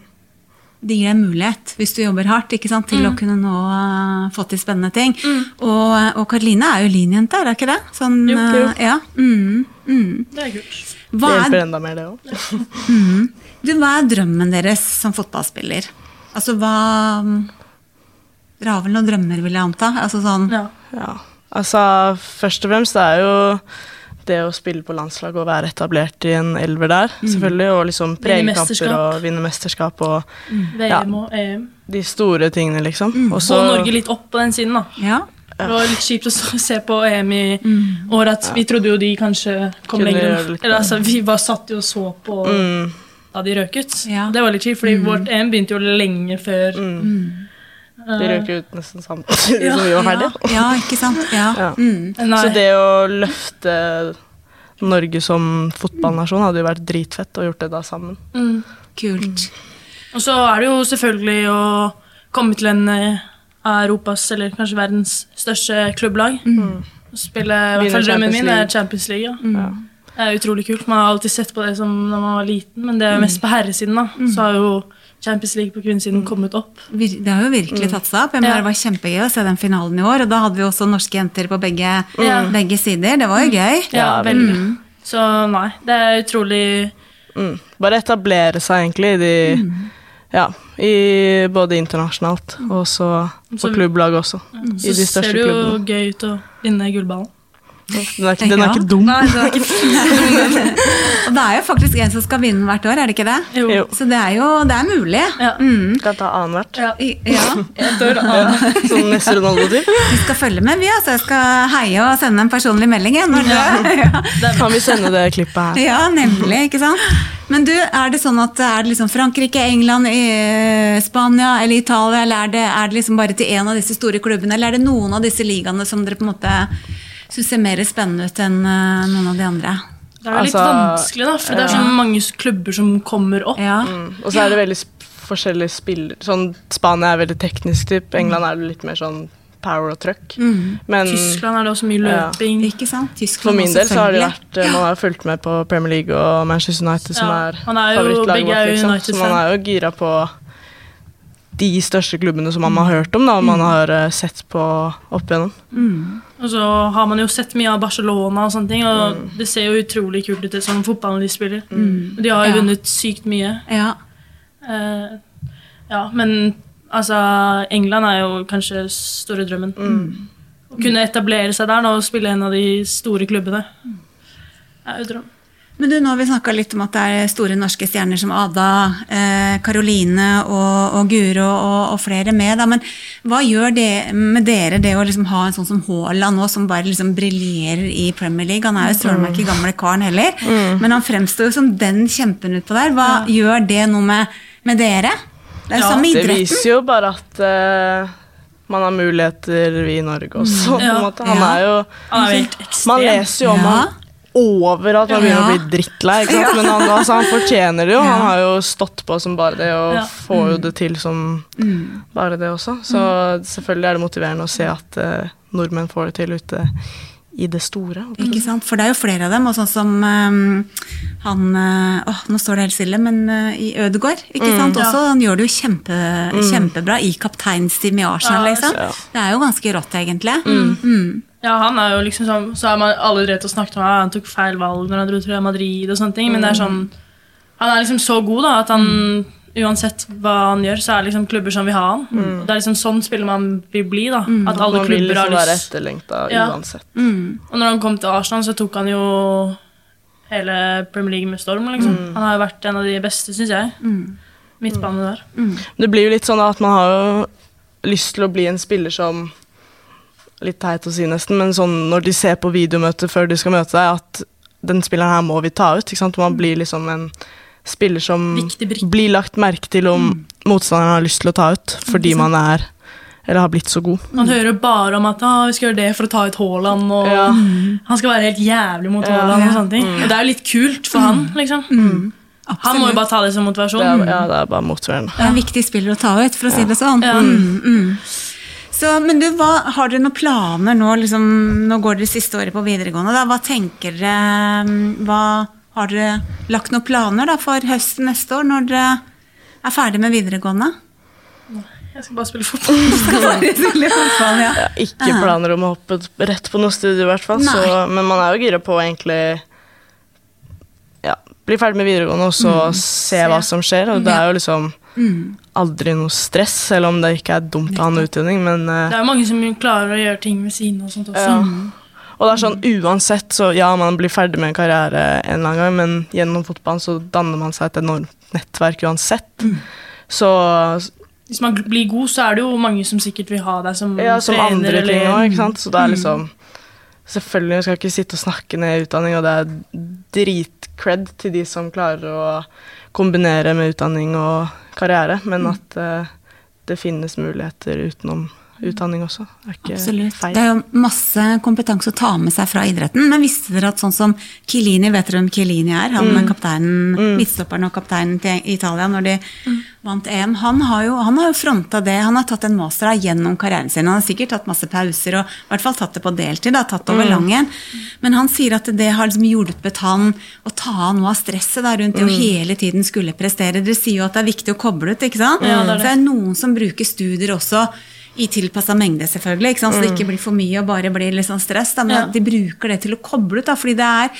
Det gir deg mulighet, hvis du jobber hardt, ikke sant, til å kunne nå uh, få til spennende ting. Og, og Karoline er jo linjente, er det ikke det? Sånn, Jo, jo. uh, Ja. Mm, mm. Det er kult. Er, Det hjelper er, enda mer, det òg. du, hva er drømmen deres som fotballspiller? Altså hva Dere har vel noen drømmer, vil jeg anta? Altså sånn Ja. Ja. Altså, først og fremst det er jo det å spille på landslag og være etablert i en elver der, selvfølgelig, og liksom prege kamper og vinne mesterskap og VM og EM. de store tingene, liksom. Og så Få Norge litt opp på den siden, da. Ja. Det var litt kjipt å se på EM i år at vi trodde jo de kanskje kom Kunne lenger. Eller altså, Vi bare satt jo og så på mm, da de røk ut. Ja. Det var litt kjipt, fordi vårt EM begynte jo lenge før. mm. De eh, røk ut nesten samtidig som vi var ferdige. Ja, ja, ikke sant? Ja. Ja. Mm. Så det å løfte Norge som fotballnasjon hadde jo vært dritfett å gjort det da sammen. mm. Kult. Og så er det jo selvfølgelig å komme til en av Europas, eller kanskje verdens største klubblag. Å Spille, i hvert fall drømmen min er Champions League. Ja. Ja. Det er utrolig kult. Man har alltid sett på det som når man var liten, men det er mest på herresiden. da. Så har jo Champions League på kvinnesiden kommet opp. Det har jo virkelig tatt seg opp. Jeg mener, Ja. Det var kjempegøy å se den finalen i år. Og da hadde vi også norske jenter på begge, Ja. begge sider. Det var jo gøy. Ja, veldig. Mm. Så nei, det er utrolig Mm. Bare etablere seg egentlig i de Ja, i både internasjonalt og så på Så- klubblag også. I Så de ser det jo klubbene. gøy ut å vinne gullballen. Den er ikke, den er Ja. ikke dum. Nei, det er ikke det er jo faktisk en som skal vinne hvert år, er det ikke det? Jo. Så det er jo det er mulig. Ja. Mm. Skal ta annethvert. Ja. Ja, Sånn neste Ronaldo-typ. Vi skal følge med, vi. altså. Jeg skal heie og sende en personlig melding. jeg, ja. det, Kan vi sende det klippet her? ja, nemlig. ikke sant? Men du, er det sånn at er det liksom Frankrike, England, Spania eller Italia, eller er det, er det liksom bare til én av disse store klubbene, eller er det noen av disse ligaene som dere på en måte syns ser mer spennende ut enn eh, noen av de andre? Det er jo litt Altså, vanskelig, da, for det er så mange klubber som kommer opp. Ja. Mm. Og så er det veldig sp forskjellige spillere. Sånn, Spania er veldig teknisk typ. England er litt mer sånn power og trøkk. Men Tyskland er det også mye Ja. løping. Ikke sant? Tyskland for min del så har det vært eh, Man har fulgt med på Premier League og Manchester United, som Ja, er er favorittlaget vårt. Liksom. Så man er jo gira på de største klubbene som man har hørt om, da, og man har eh, sett på opp igjennom. Mm. Og så har man jo sett mye av Barcelona og sånne ting, og det ser jo utrolig kult ut som fotballen de spiller. Mm. De har jo Ja. vunnet sykt mye. Ja. Uh, ja, men altså England er jo kanskje store drømmen. Å kunne etablere seg der nå og spille en av de store klubbene. er jo drøm. Men du, nå har vi snakka litt om at det er store norske stjerner som Ada, eh, Karoline og, og Guro og, og flere med. Da. Men hva gjør det med dere, det å liksom ha en sånn som Haaland nå, som bare liksom briljerer i Premier League? Han er jo søren meg ikke gamle karen heller, men han fremstår jo som den kjempen utpå der. Hva gjør det noe med, med dere? Det er jo Ja, samme Det viser jo bare at uh man har muligheter vi i Norge også. På Ja. en måte. Han er jo. Man leser jo om Ja. han overalt. Man begynner Ja. å bli drittlei. Men han, altså, han fortjener det jo. Ja. Han har jo stått på som bare det, og Ja. får jo det til som Mm. bare det også. Så selvfølgelig er det motiverende å se at uh, nordmenn får det til ute i det store. Ikke sant? For det er jo flere av dem, og sånn som um, han Å, uh, Nå står det helt stille, men uh, i Ødegård. Ikke sant? Ja. Også, han gjør det jo kjempe, kjempebra i kapteinsteam i Arsenal, Ja, liksom. ja. Det er jo ganske rått, egentlig. Mm. Ja, han er jo liksom sånn Så har man alle drevet og snakket om at han tok feil valg når han dro til Madrid og sånne ting, men det er sånn Han er liksom så god, da, at han Uansett hva han gjør, så er det liksom klubber som vil ha han. Mm. Det er liksom sånn spiller man vil bli, da. At alle Man klubber vil liksom være lyst etterlengta Ja. uansett. Mm. Og når han kom til Arsenal, så tok han jo hele Premier League med storm. Liksom. Han har jo vært en av de beste, syns jeg. Midtbane der. Det blir jo litt sånn at man har jo lyst til å bli en spiller som Litt teit å si nesten, men sånn når de ser på videomøtet før de skal møte deg, at den spilleren her må vi ta ut. Ikke sant? Man blir liksom en spiller som blir lagt merke til om motstanderen har lyst til å ta ut, fordi man er eller har blitt så god. Man hører bare om at ah, vi skal gjøre det for å ta ut Haaland, og Ja. han skal være helt jævlig mot Ja. Haaland. og sånne ting. Og det er jo litt kult for han, liksom. Mm. Han må jo bare ta det som motivasjon. Det er, ja, det er bare motiverende. Det er en viktig spiller å ta ut, for å si det sånn. Ja. Så, men du, hva, Har dere noen planer nå? Liksom, nå går dere siste året på videregående. Da. Hva tenker dere mm, hva, Har dere lagt noen planer da, for høsten neste år, når dere er ferdig med videregående? Jeg skal bare spille fotball. bare spille fotball ja. ikke planer om å hoppe rett på noe studie, i hvert fall. Så, men man er jo gira på å egentlig bli ferdig med videregående og så mm. se hva som skjer. Og det er jo liksom mm. aldri noe stress, selv om det ikke er dumt å ha en utdanning, men uh, Det er mange som klarer å gjøre ting ved siden og sånt også. Ja. Mm. Og det er sånn uansett, så ja, man blir ferdig med en karriere en eller annen gang, men gjennom fotballen så danner man seg et enormt nettverk uansett. Mm. Så Hvis man blir god, så er det jo mange som sikkert vil ha deg som, ja, som trener. Andre ting også, ikke sant? Så det er liksom Selvfølgelig, vi skal ikke sitte og snakke ned utdanning, og det er dritcred til de som klarer å kombinere med utdanning og karriere, men mm. at uh, det finnes muligheter utenom utdanning også. Det er ikke Absolutt. feil. Det er jo masse kompetanse å ta med seg fra idretten. Men visste dere at sånn som Kilini, vet dere hvem Kilini er? Han mm. kapteinen, mm. midtstopperen og kapteinen til Italia når de mm. vant EM. Han har jo, han har jo fronta det. Han har tatt en master gjennom karrieren sin. Han har sikkert tatt masse pauser og i hvert fall tatt det på deltid. Da, tatt over mm. lang en. Men han sier at det har liksom hjulpet han å ta noe av stresset da, rundt det å mm. hele tiden skulle prestere. Dere sier jo at det er viktig å koble ut, ikke sant? Ja, det, er det. Så det er noen som bruker studier også i tilpassa mengde, selvfølgelig, så det ikke mm. blir for mye og bare blir litt sånn stress. Da, men ja. de bruker det til å koble ut. Da, fordi det er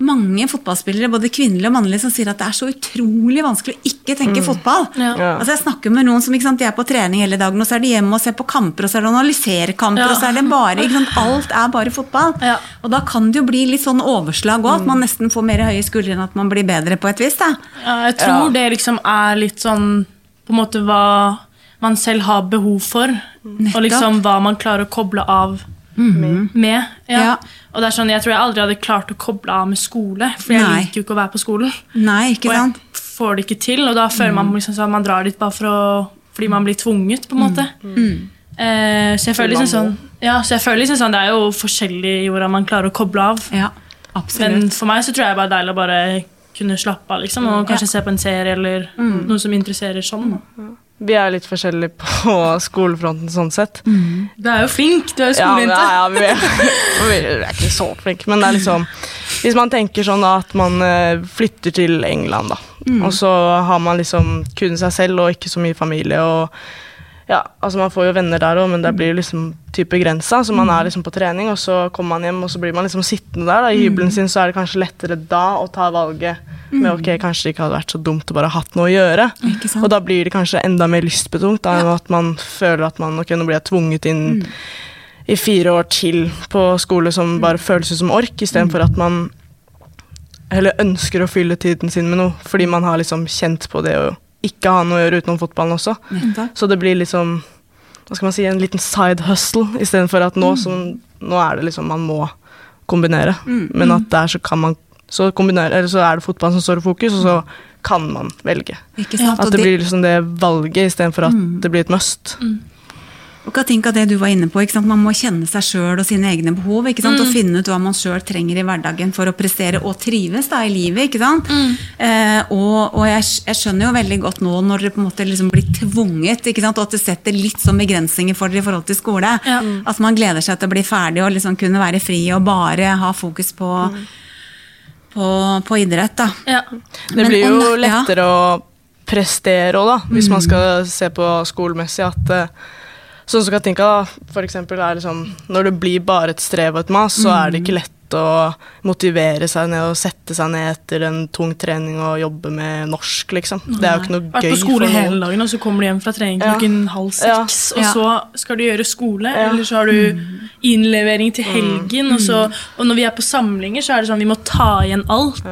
mange fotballspillere, både kvinnelige og mannlige, som sier at det er så utrolig vanskelig å ikke tenke mm. fotball. Ja. Altså Jeg snakker med noen som sant, de er på trening hele dagen, og så er de hjemme og ser på kamper, og så er det analysere kamper, ja. og så er det bare sant, Alt er bare fotball. Ja. Og da kan det jo bli litt sånn overslag òg, at man nesten får mer høye skuldre enn at man blir bedre på et vis. Da. Ja, jeg tror det liksom er litt sånn på en måte hva man selv har behov for, Nettopp. og liksom hva man klarer å koble av mm. med. Ja. Ja. Og det er sånn, Jeg tror jeg aldri hadde klart å koble av med skole, for jeg Nei. liker jo ikke å være på skolen. Nei, ikke sant? Og jeg får det ikke til, og da føler mm. man liksom sånn, at man drar dit bare for å, fordi man blir tvunget, på en måte. Mm. mm. Eh, så jeg føler liksom sånn, ja, så jeg føler liksom sånn, det er jo forskjellig i hvordan man klarer å koble av. Ja, absolutt. Men for meg så tror jeg bare det er deilig å bare kunne slappe av, liksom, og kanskje se på en serie eller mm. noe som interesserer sånn. Ja. Vi er litt forskjellige på skolefronten sånn sett. Mm. Du er jo flink, du er jo skolejente. Ja, ja, vi, er, vi er ikke så flinke, men det er liksom Hvis man tenker sånn at man eh, flytter til England, da, mm. og så har man liksom kun seg selv og ikke så mye familie og ja, altså Man får jo venner der òg, men det blir liksom type grensa. Så man er liksom på trening, og så kommer man hjem, og så blir man liksom sittende der. da, I hybelen sin så er det kanskje lettere da å ta valget med ok, kanskje det ikke hadde vært så dumt å bare hatt noe å gjøre. Og da blir det kanskje enda mer lystbetont da, enn at man føler at man ok, nå blir jeg tvunget inn mm. i fire år til på skole som bare føles som ork, istedenfor at man heller ønsker å fylle tiden sin med noe, fordi man har liksom kjent på det og ikke ha noe å gjøre utenom fotballen også. Mm. Så det blir liksom hva skal man si, en liten side hustle, istedenfor at nå, mm. som, nå er det liksom man må kombinere. Mm. Men at der så kan man så, eller så er det fotballen som står i fokus, og så kan man velge. At det blir liksom det valget istedenfor at mm. det blir et must. Mm. Og Katinka, det du var inne på, Man må kjenne seg sjøl og sine egne behov. ikke sant? Mm. Og finne ut hva man sjøl trenger i hverdagen for å prestere og trives da i livet. ikke sant? Mm. Eh, og, og jeg, jeg, skjønner jo veldig godt nå når det på en måte liksom blir tvunget, ikke sant? og at det setter litt sånn begrensninger for dere i forhold til skole. Ja. At man gleder seg til å bli ferdig og liksom kunne være fri og bare ha fokus på, mm. På, på, idrett. da. Ja. Det blir jo om, lettere ja. å prestere òg, da, hvis man mm. skal se på skolemessig. at uh, Sånn som Katinka, da, for eksempel, er liksom Når det blir bare et strev og et mas, så er det ikke lett å motivere seg ned og sette seg ned etter en tung trening og jobbe med norsk, liksom. Det er jo ikke noe gøy. Vært på skole hele dagen, og så kommer du hjem fra trening klokken ja. halv seks, ja. og så skal du gjøre skole, ja. eller så har du mm. innlevering til helgen, mm. og, så, og når vi er på samlinger, så er det sånn vi må ta igjen alt.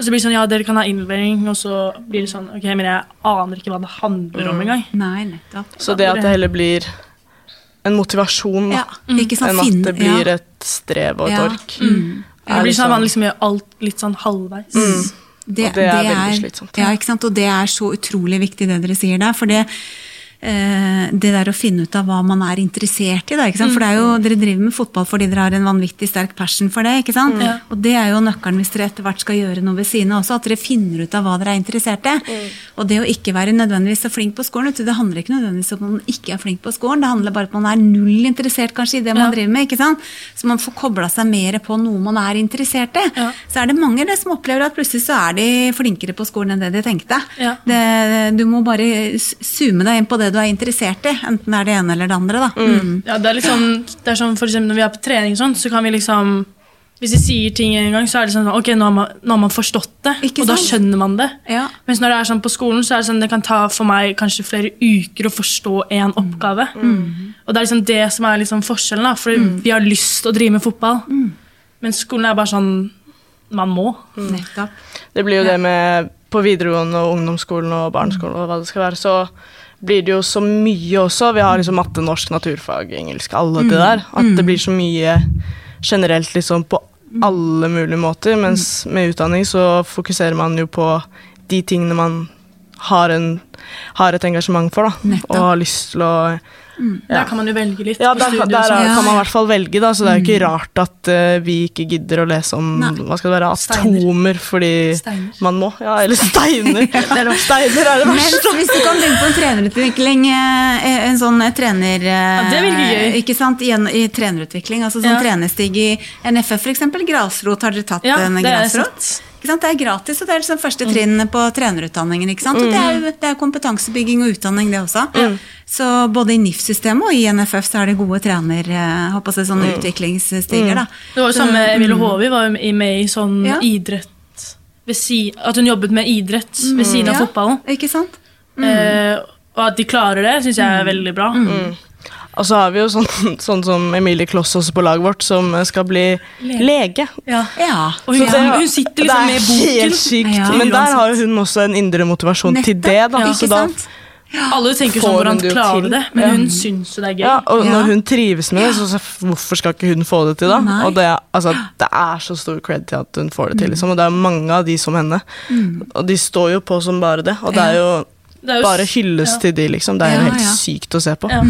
Og så blir det sånn, ja, dere kan ha innlevering, og så blir det sånn, ok, men jeg aner ikke hva det handler om mm. engang. Nei, nettopp. Så det at det heller blir en motivasjon, ja. mm. enn at det blir ja. et strev og et ork. Mm. mm. Det blir sånn at man liksom gjør alt litt sånn halvveis. Mm. Det, og det er det veldig slitsomt. Ja, ikke sant? Og det er så utrolig viktig det dere sier der. For det, det der å finne ut av hva man er interessert i. Da? For det er jo, Dere driver med fotball fordi dere har en vanvittig sterk passion for det. ikke sant? Mm. Og det er jo nøkkelen hvis dere etter hvert skal gjøre noe ved siden av også, at dere finner ut av hva dere er interessert i. Mm. Og det å ikke være nødvendigvis så flink på skolen, det handler ikke nødvendigvis om at man ikke er flink på skolen, det handler bare om at man er null interessert kanskje i det man Ja. driver med. ikke sant? Så man får kobla seg mer på noe man er interessert i. Ja. Så er det mange det som opplever at plutselig så er de flinkere på skolen enn det de tenkte. Ja. Det, du må bare zoome deg inn på det du er interessert i, enten det er det ene eller det andre. da. Mm. Ja, det er sånn, det er sånn for eksempel når vi er på trening, sånn, så kan vi liksom Hvis vi sier ting en gang, så er det sånn Ok, nå har man, nå har man forstått det, Ikke og da skjønner man det. Ja. Mens når det er sånn på skolen, så er det sånn det kan ta for meg kanskje flere uker å forstå én oppgave. Og det er liksom det som er liksom forskjellen, da, for vi har lyst til å drive med fotball. Men skolen er bare sånn man må. Nettopp. Det blir jo det med på videregående og ungdomsskolen og barneskolen og hva det skal være, så blir det jo så mye også. Vi har liksom matte, norsk, naturfag, engelsk, alle det der. At det blir så mye generelt liksom på alle mulige måter. Mens med utdanning så fokuserer man jo på de tingene man har, en, har et engasjement for, da. Og har lyst til å Der kan man jo velge litt. Ja, der, der sånn. er, kan man i hvert fall velge, da. Så det er jo ikke rart at uh, vi ikke gidder å lese om Nei. hva skal det være, Steiner. atomer fordi Steiner. man må. Ja, eller steiner. steiner er det verste. hvis du kan tenke på en trenerutvikling, eh, en sånn eh, trener... Ja, det virker gøy. Ikke sant, I, en, i trenerutvikling, altså sånn Ja. trenerstig i NFF eksempel, grasrot, har dere tatt Ja, en grasrot? Det er gratis, og det er liksom første trinn på trenerutdanningen. ikke sant? Og det er, jo- det er kompetansebygging og utdanning, det også. Så både i NIF-systemet og i NFF så er det gode trener, eh, håper jeg, sånne utviklingsstiger. da. Det var jo samme Emilie Håvi var jo med i sånn Ja. idrett si, At hun jobbet med idrett ved siden av Ja, fotballen. Ikke sant? Eh, og at de klarer det, syns jeg er veldig bra. Og så har vi jo sånn, sånn som Emilie Kloss også på laget vårt, som skal bli Lege. lege. Ja. Ja. Og hun, det- hun sitter liksom med boken. Det er helt sykt. Ja. Men der har jo hun også en indre motivasjon til det. da. Ikke Så da sant? Alle tenker sånn hvordan det klarer til. det, men Ja. hun syns jo det er gøy. ja, og Ja. når hun trives med det, så, så hvorfor skal ikke hun få det til, da? Nei. Og det, altså, det er så stor cred til at hun får det til, liksom. Og det er mange av de som henne. Og de står jo på som bare det. Og Det er jo bare hylles ja. til de, liksom. Det er jo Ja, helt ja. sykt å se på. Ja.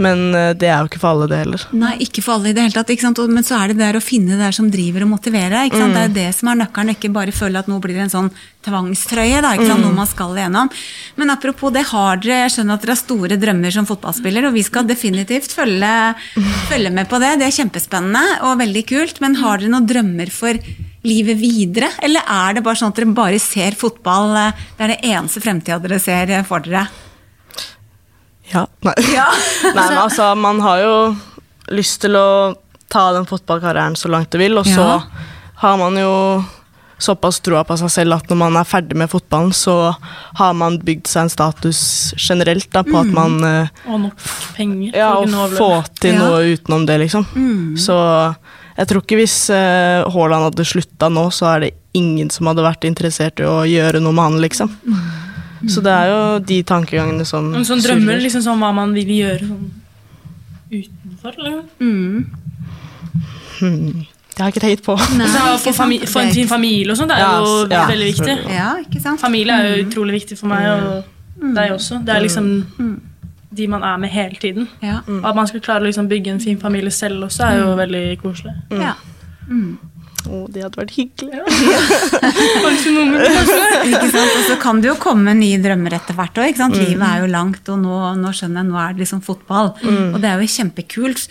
Men uh, det er jo ikke for alle, det heller. Nei, ikke for alle i det hele tatt. Ikke sant? Og- Men så er det der å finne det der som driver og motiverer. Ikke sant? Det er det som er nøkkelen, ikke bare føle at nå blir det en sånn tvangstrøye. Da, ikke sant? Noe man skal igjennom. Men apropos det, har dere, jeg skjønner at dere har store drømmer som fotballspiller, og vi skal definitivt følge, følge med på det. Det er kjempespennende og veldig kult. Men har dere noen drømmer for livet videre? Eller er det bare sånn at dere bare ser fotball? eh, Det er det eneste fremtida dere ser eh, for dere? Ja. Nei. Ja. Nei, men altså, man har jo lyst til å ta den fotballkarrieren så langt du vil, og så Ja. har man jo såpass troa på seg selv at når man er ferdig med fotballen, så har man bygd seg en status generelt da, på at man eh, Og nok penger. Ja, å få til Ja. noe utenom det, liksom. Så jeg tror ikke hvis eh, Haaland hadde slutta nå, så er det ingen som hadde vært interessert i å gjøre noe med han, liksom. Så det er jo de tankegangene som Men sånn drømmer surrer. liksom sånn hva man vil gjøre sånn utenfor, eller? Det har jeg ikke tenkt på. Nei, Så ikke sant? fami en fin familie og sånn, det er Ja, jo ja, veldig viktig. Ja, ikke sant? Familie er jo utrolig viktig for meg, og deg også. Det er liksom de man er med hele tiden. Ja. Og at man skal klare å liksom bygge en fin familie selv også, er jo veldig koselig. ja. Å, det hadde vært hyggelig. Ikke sant? Og så kan det jo komme nye drømmer etter hvert òg. Livet er jo langt, og nå, nå skjønner jeg, nå er det liksom fotball. Og det er jo kjempekult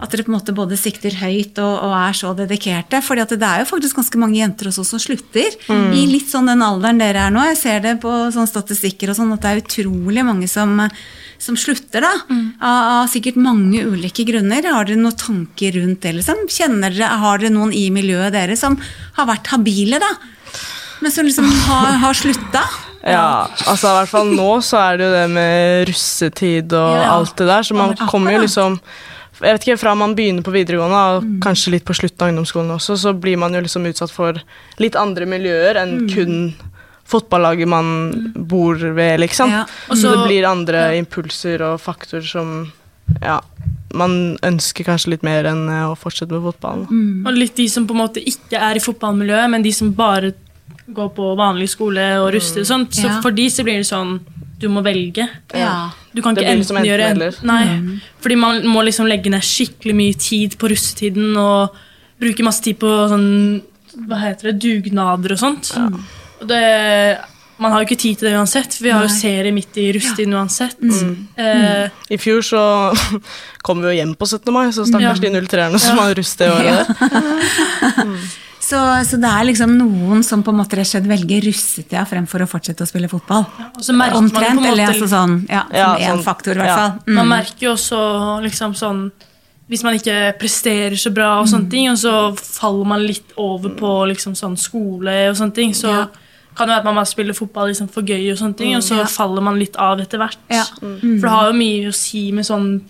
at dere på en måte både sikter høyt og, og er så dedikerte. For det er jo faktisk ganske mange jenter også som slutter. I litt sånn den alderen dere er nå. Jeg ser det på sånne statistikker og sånn, at det er utrolig mange som, som slutter, da. Av, av sikkert mange ulike grunner. Har dere noen tanker rundt det, liksom? Kjenner dere, har dere noen i miljøet dere som har vært habile, da? Men som liksom har, har slutta? Ja, altså i hvert fall nå så er det jo det med russetid og Ja. alt det der, så man Ja. kommer jo liksom jeg vet ikke, Fra man begynner på videregående, og kanskje litt på slutten av ungdomsskolen også, så blir man jo liksom utsatt for litt andre miljøer enn kun fotballaget man bor ved, liksom. Ja. Også, så det blir andre impulser og faktorer som ja, man ønsker kanskje litt mer enn eh, å fortsette med fotballen. Og litt de som på en måte ikke er i fotballmiljøet, men de som bare går på vanlig skole og ruster og sånt. Så Ja. for de så blir det sånn du må velge. Ja. Du kan ikke liksom enten gjøre enten Nei. Mm. fordi man må liksom legge ned skikkelig mye tid på russetiden og bruke masse tid på sånn Hva heter det? Dugnader og sånt. Og det, man har jo ikke tid til det uansett, vi har jo serie midt i russetiden uansett. Eh, I fjor så kom vi jo hjem på 17. mai, så stakkars Ja. de 03-erne som har rust det året. Så, så det er liksom noen som på en måte rett og slett velger russetida fremfor å fortsette å spille fotball? og så merker man på Omtrent, måte, eller altså sånn, ja, Ja, som én sånn, faktor, i hvert ja. fall. Mm. Man merker jo også liksom sånn Hvis man ikke presterer så bra, og Mm. sånne ting, og så faller man litt over på liksom sånn skole og sånne ting, så Ja. Kan jo være at man bare spiller fotball liksom for gøy, og sånne ting, og så Ja. faller man litt av etter hvert. Ja. For det har jo mye å si med sånn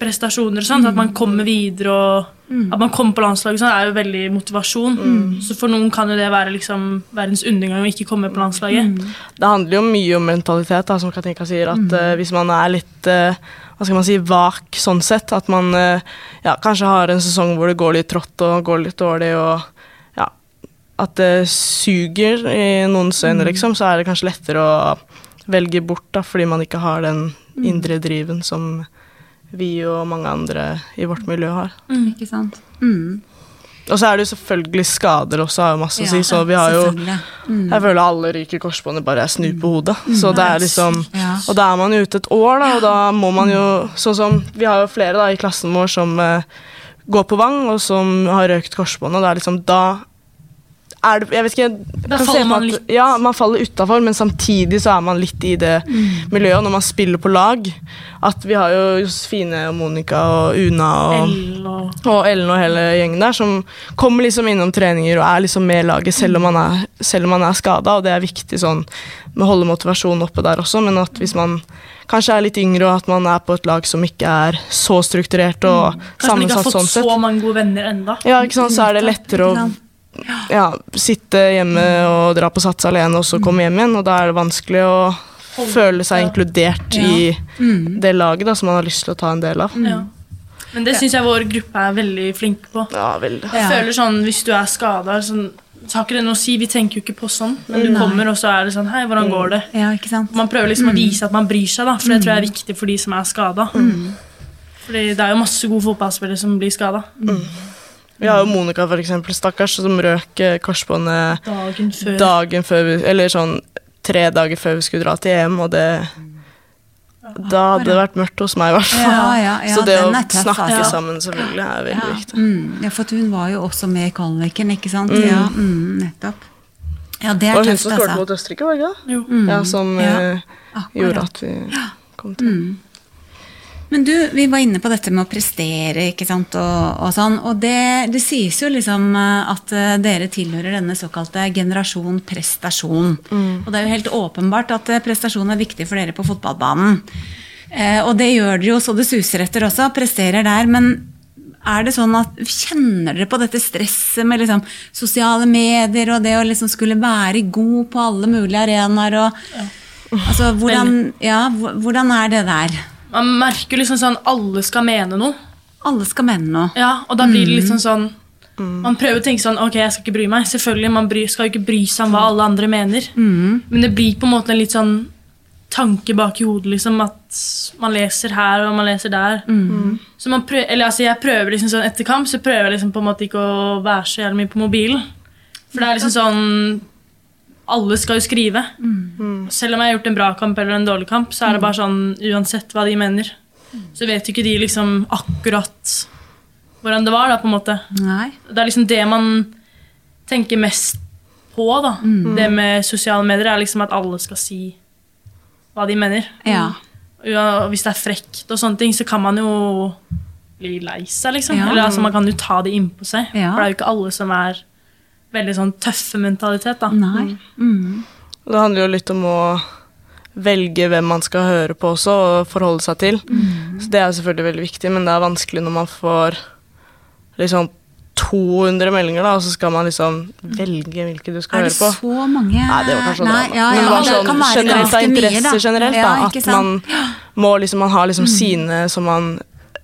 prestasjoner og sånt, at man kommer videre og At man kommer på landslaget sånn, er jo veldig motivasjon. Så for noen kan jo det være liksom verdens undergang å ikke komme på landslaget. Det handler jo mye om mentalitet, da, som Katinka sier. At uh, hvis man er litt uh, hva skal man si, vak sånn sett, at man eh, ja, kanskje har en sesong hvor det går litt trått og går litt dårlig, og at det suger i noens øyne, liksom, så er det kanskje lettere å velge bort, da, fordi man ikke har den indre driven som vi og mange andre i vårt miljø har. Ikke sant? Mm. Og så er det jo selvfølgelig skader også, har jo masse å si, så vi har jo. Mm. jeg føler alle ryker korsbåndet bare jeg snu på hodet. Så det er liksom Og da er man jo ute et år, da, og da må man jo Sånn som Vi har jo flere da i klassen vår som eh, går på Vang, og som har røkt korsbåndet, og det er liksom Da er det Jeg vet ikke Da faller man litt. Ja, man faller utafor, men samtidig så er man litt i det Mm. miljøet. Når man spiller på lag At vi har jo Josefine og Monica og Una og og og Ellen og hele gjengen der, som kommer liksom innom treninger og er liksom med laget selv om man er, selv om man er skada, og det er viktig sånn med å holde motivasjonen oppe der også, men at hvis man kanskje er litt yngre og at man er på et lag som ikke er så strukturert og sammensatt sånn sett Kanskje man ikke har fått sånn så mange gode venner enda. ja, ikke sant, så er det lettere å ja, sitte hjemme og dra på sats alene og så komme hjem igjen, og da er det vanskelig å føle seg inkludert i Mm. det laget da, som man har lyst til å ta en del av. Ja. Men det syns jeg vår gruppe er veldig flink på. Ja, veldig. Jeg føler sånn, Hvis du er skada, sånn, så har ikke det noe å si. Vi tenker jo ikke på sånn. Men du kommer, og så er det sånn Hei, hvordan går det? Ja, ikke sant? Man prøver liksom å vise at man bryr seg, da, for det tror jeg er viktig for de som er skada. Fordi det er jo masse gode fotballspillere som blir skada. Vi har jo Monica, for eksempel, stakkars, som røk eh, korsbåndet Dagen før. dagen før vi Eller sånn tre dager før vi skulle dra til EM, og det Da hadde det vært mørkt hos meg, i hvert fall. Ja, ja, ja, Så det å er snakke altså. sammen selvfølgelig er veldig viktig. Mm. Ja, for hun var jo også med i kvaliken, ikke sant? Ja, mm, nettopp. Ja, det er var hun som skåret altså. mot Østerrike, var det ikke det? Ja, som Ja, eh, gjorde at vi kom til Men du, vi var inne på dette med å prestere, ikke sant, og, og sånn. Og det, det sies jo liksom eh, at eh, dere tilhører denne såkalte generasjon prestasjon. Og det er jo helt åpenbart at eh, prestasjon er viktig for dere på fotballbanen. Eh, og det gjør dere jo så det suser etter også, presterer der. Men er det sånn at Kjenner dere på dette stresset med liksom sosiale medier og det å liksom skulle være god på alle mulige arenaer? og altså, hvordan, ja, hvordan er det der? Man merker liksom sånn alle skal mene noe. Alle skal mene noe. Ja, og da blir det liksom sånn Man prøver å tenke sånn Ok, jeg skal ikke bry meg. Selvfølgelig, Man bry, skal jo ikke bry seg om hva alle andre mener. Men det blir på en måte en litt sånn tanke bak i hodet, liksom, at man leser her og man leser der. Så man prøver, eller altså jeg prøver liksom sånn Etter kamp så prøver jeg liksom på en måte ikke å være så jævlig mye på mobilen. For det er liksom sånn Alle skal jo skrive. Selv om jeg har gjort en bra kamp eller en dårlig kamp, så er det bare sånn uansett hva de mener. Så vet jo ikke de liksom akkurat hvordan det var, da, på en måte. Nei. Det er liksom det man tenker mest på, da. Det med sosiale medier er liksom at alle skal si hva de mener. Ja. Ja, og hvis det er frekt og sånne ting, så kan man jo bli lei seg, liksom. Ja. Eller altså, man kan jo ta det innpå seg. Ja. For det er jo ikke alle som er veldig sånn tøffe mentalitet, da. Nei. Mm. Det handler jo litt om å velge hvem man skal høre på også, og forholde seg til. Mm. Så Det er selvfølgelig veldig viktig, men det er vanskelig når man får liksom 200 meldinger, da, og så skal man liksom velge hvilke du skal høre på. Er det så mange Nei, det var kanskje Nei, ja, ja. Men det sånn kan være generelt av ganske mye, da. interesse generelt, da. At man må liksom Man har liksom sine som man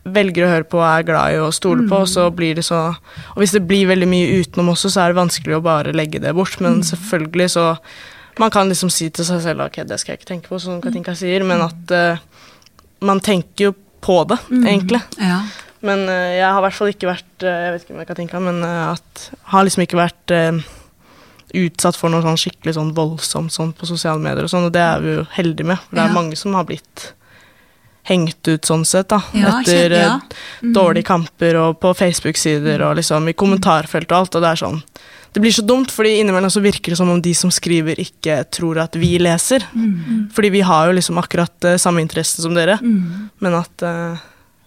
velger å høre på og er glad i og stoler på, og så blir det så Og hvis det blir veldig mye utenom også, så er det vanskelig å bare legge det bort, men selvfølgelig så Man kan liksom si til seg selv ok, det skal jeg ikke tenke på, som Katinka sier, men at uh, man tenker jo på det, mm. egentlig. Ja. Men uh, jeg har i hvert fall ikke vært uh, Jeg vet ikke med Katinka, men at har liksom ikke vært utsatt for noe sånn skikkelig sånn voldsomt sånn på sosiale medier og sånn, og det er vi jo heldige med. For det er ja. mange som har blitt hengt ut sånn sett, da. Ja, etter ja. mm. dårlige kamper og på Facebook-sider og liksom i kommentarfelt og alt, og det er sånn det blir så dumt, fordi innimellom så virker det som om de som skriver, ikke tror at vi leser. Mm. Fordi vi har jo liksom akkurat uh, samme interesse som dere, mm. men at uh,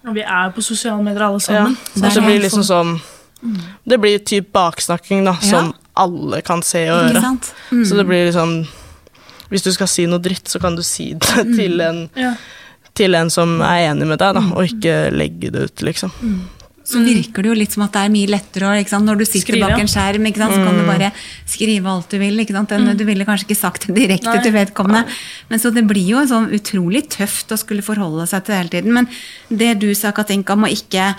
Og vi er på sosiale medier alle sammen. Ja, så det, blir liksom sånn mm. Det blir typ baksnakking, da, som alle kan se og høre. Mm. Så det blir liksom Hvis du skal si noe dritt, så kan du si det mm. til en, ja. Til en som er enig med deg, da, og ikke legge det ut, liksom. Mm. Så virker det jo litt som at det er mye lettere når du sitter Skrive, bak en skjerm. så kan du bare skrive alt du vil. Mm. Du ville kanskje ikke sagt det direkte Nei. til vedkommende. Men så det blir jo sånn utrolig tøft å skulle forholde seg til det hele tiden. Men det du sa, Katinka, må ikke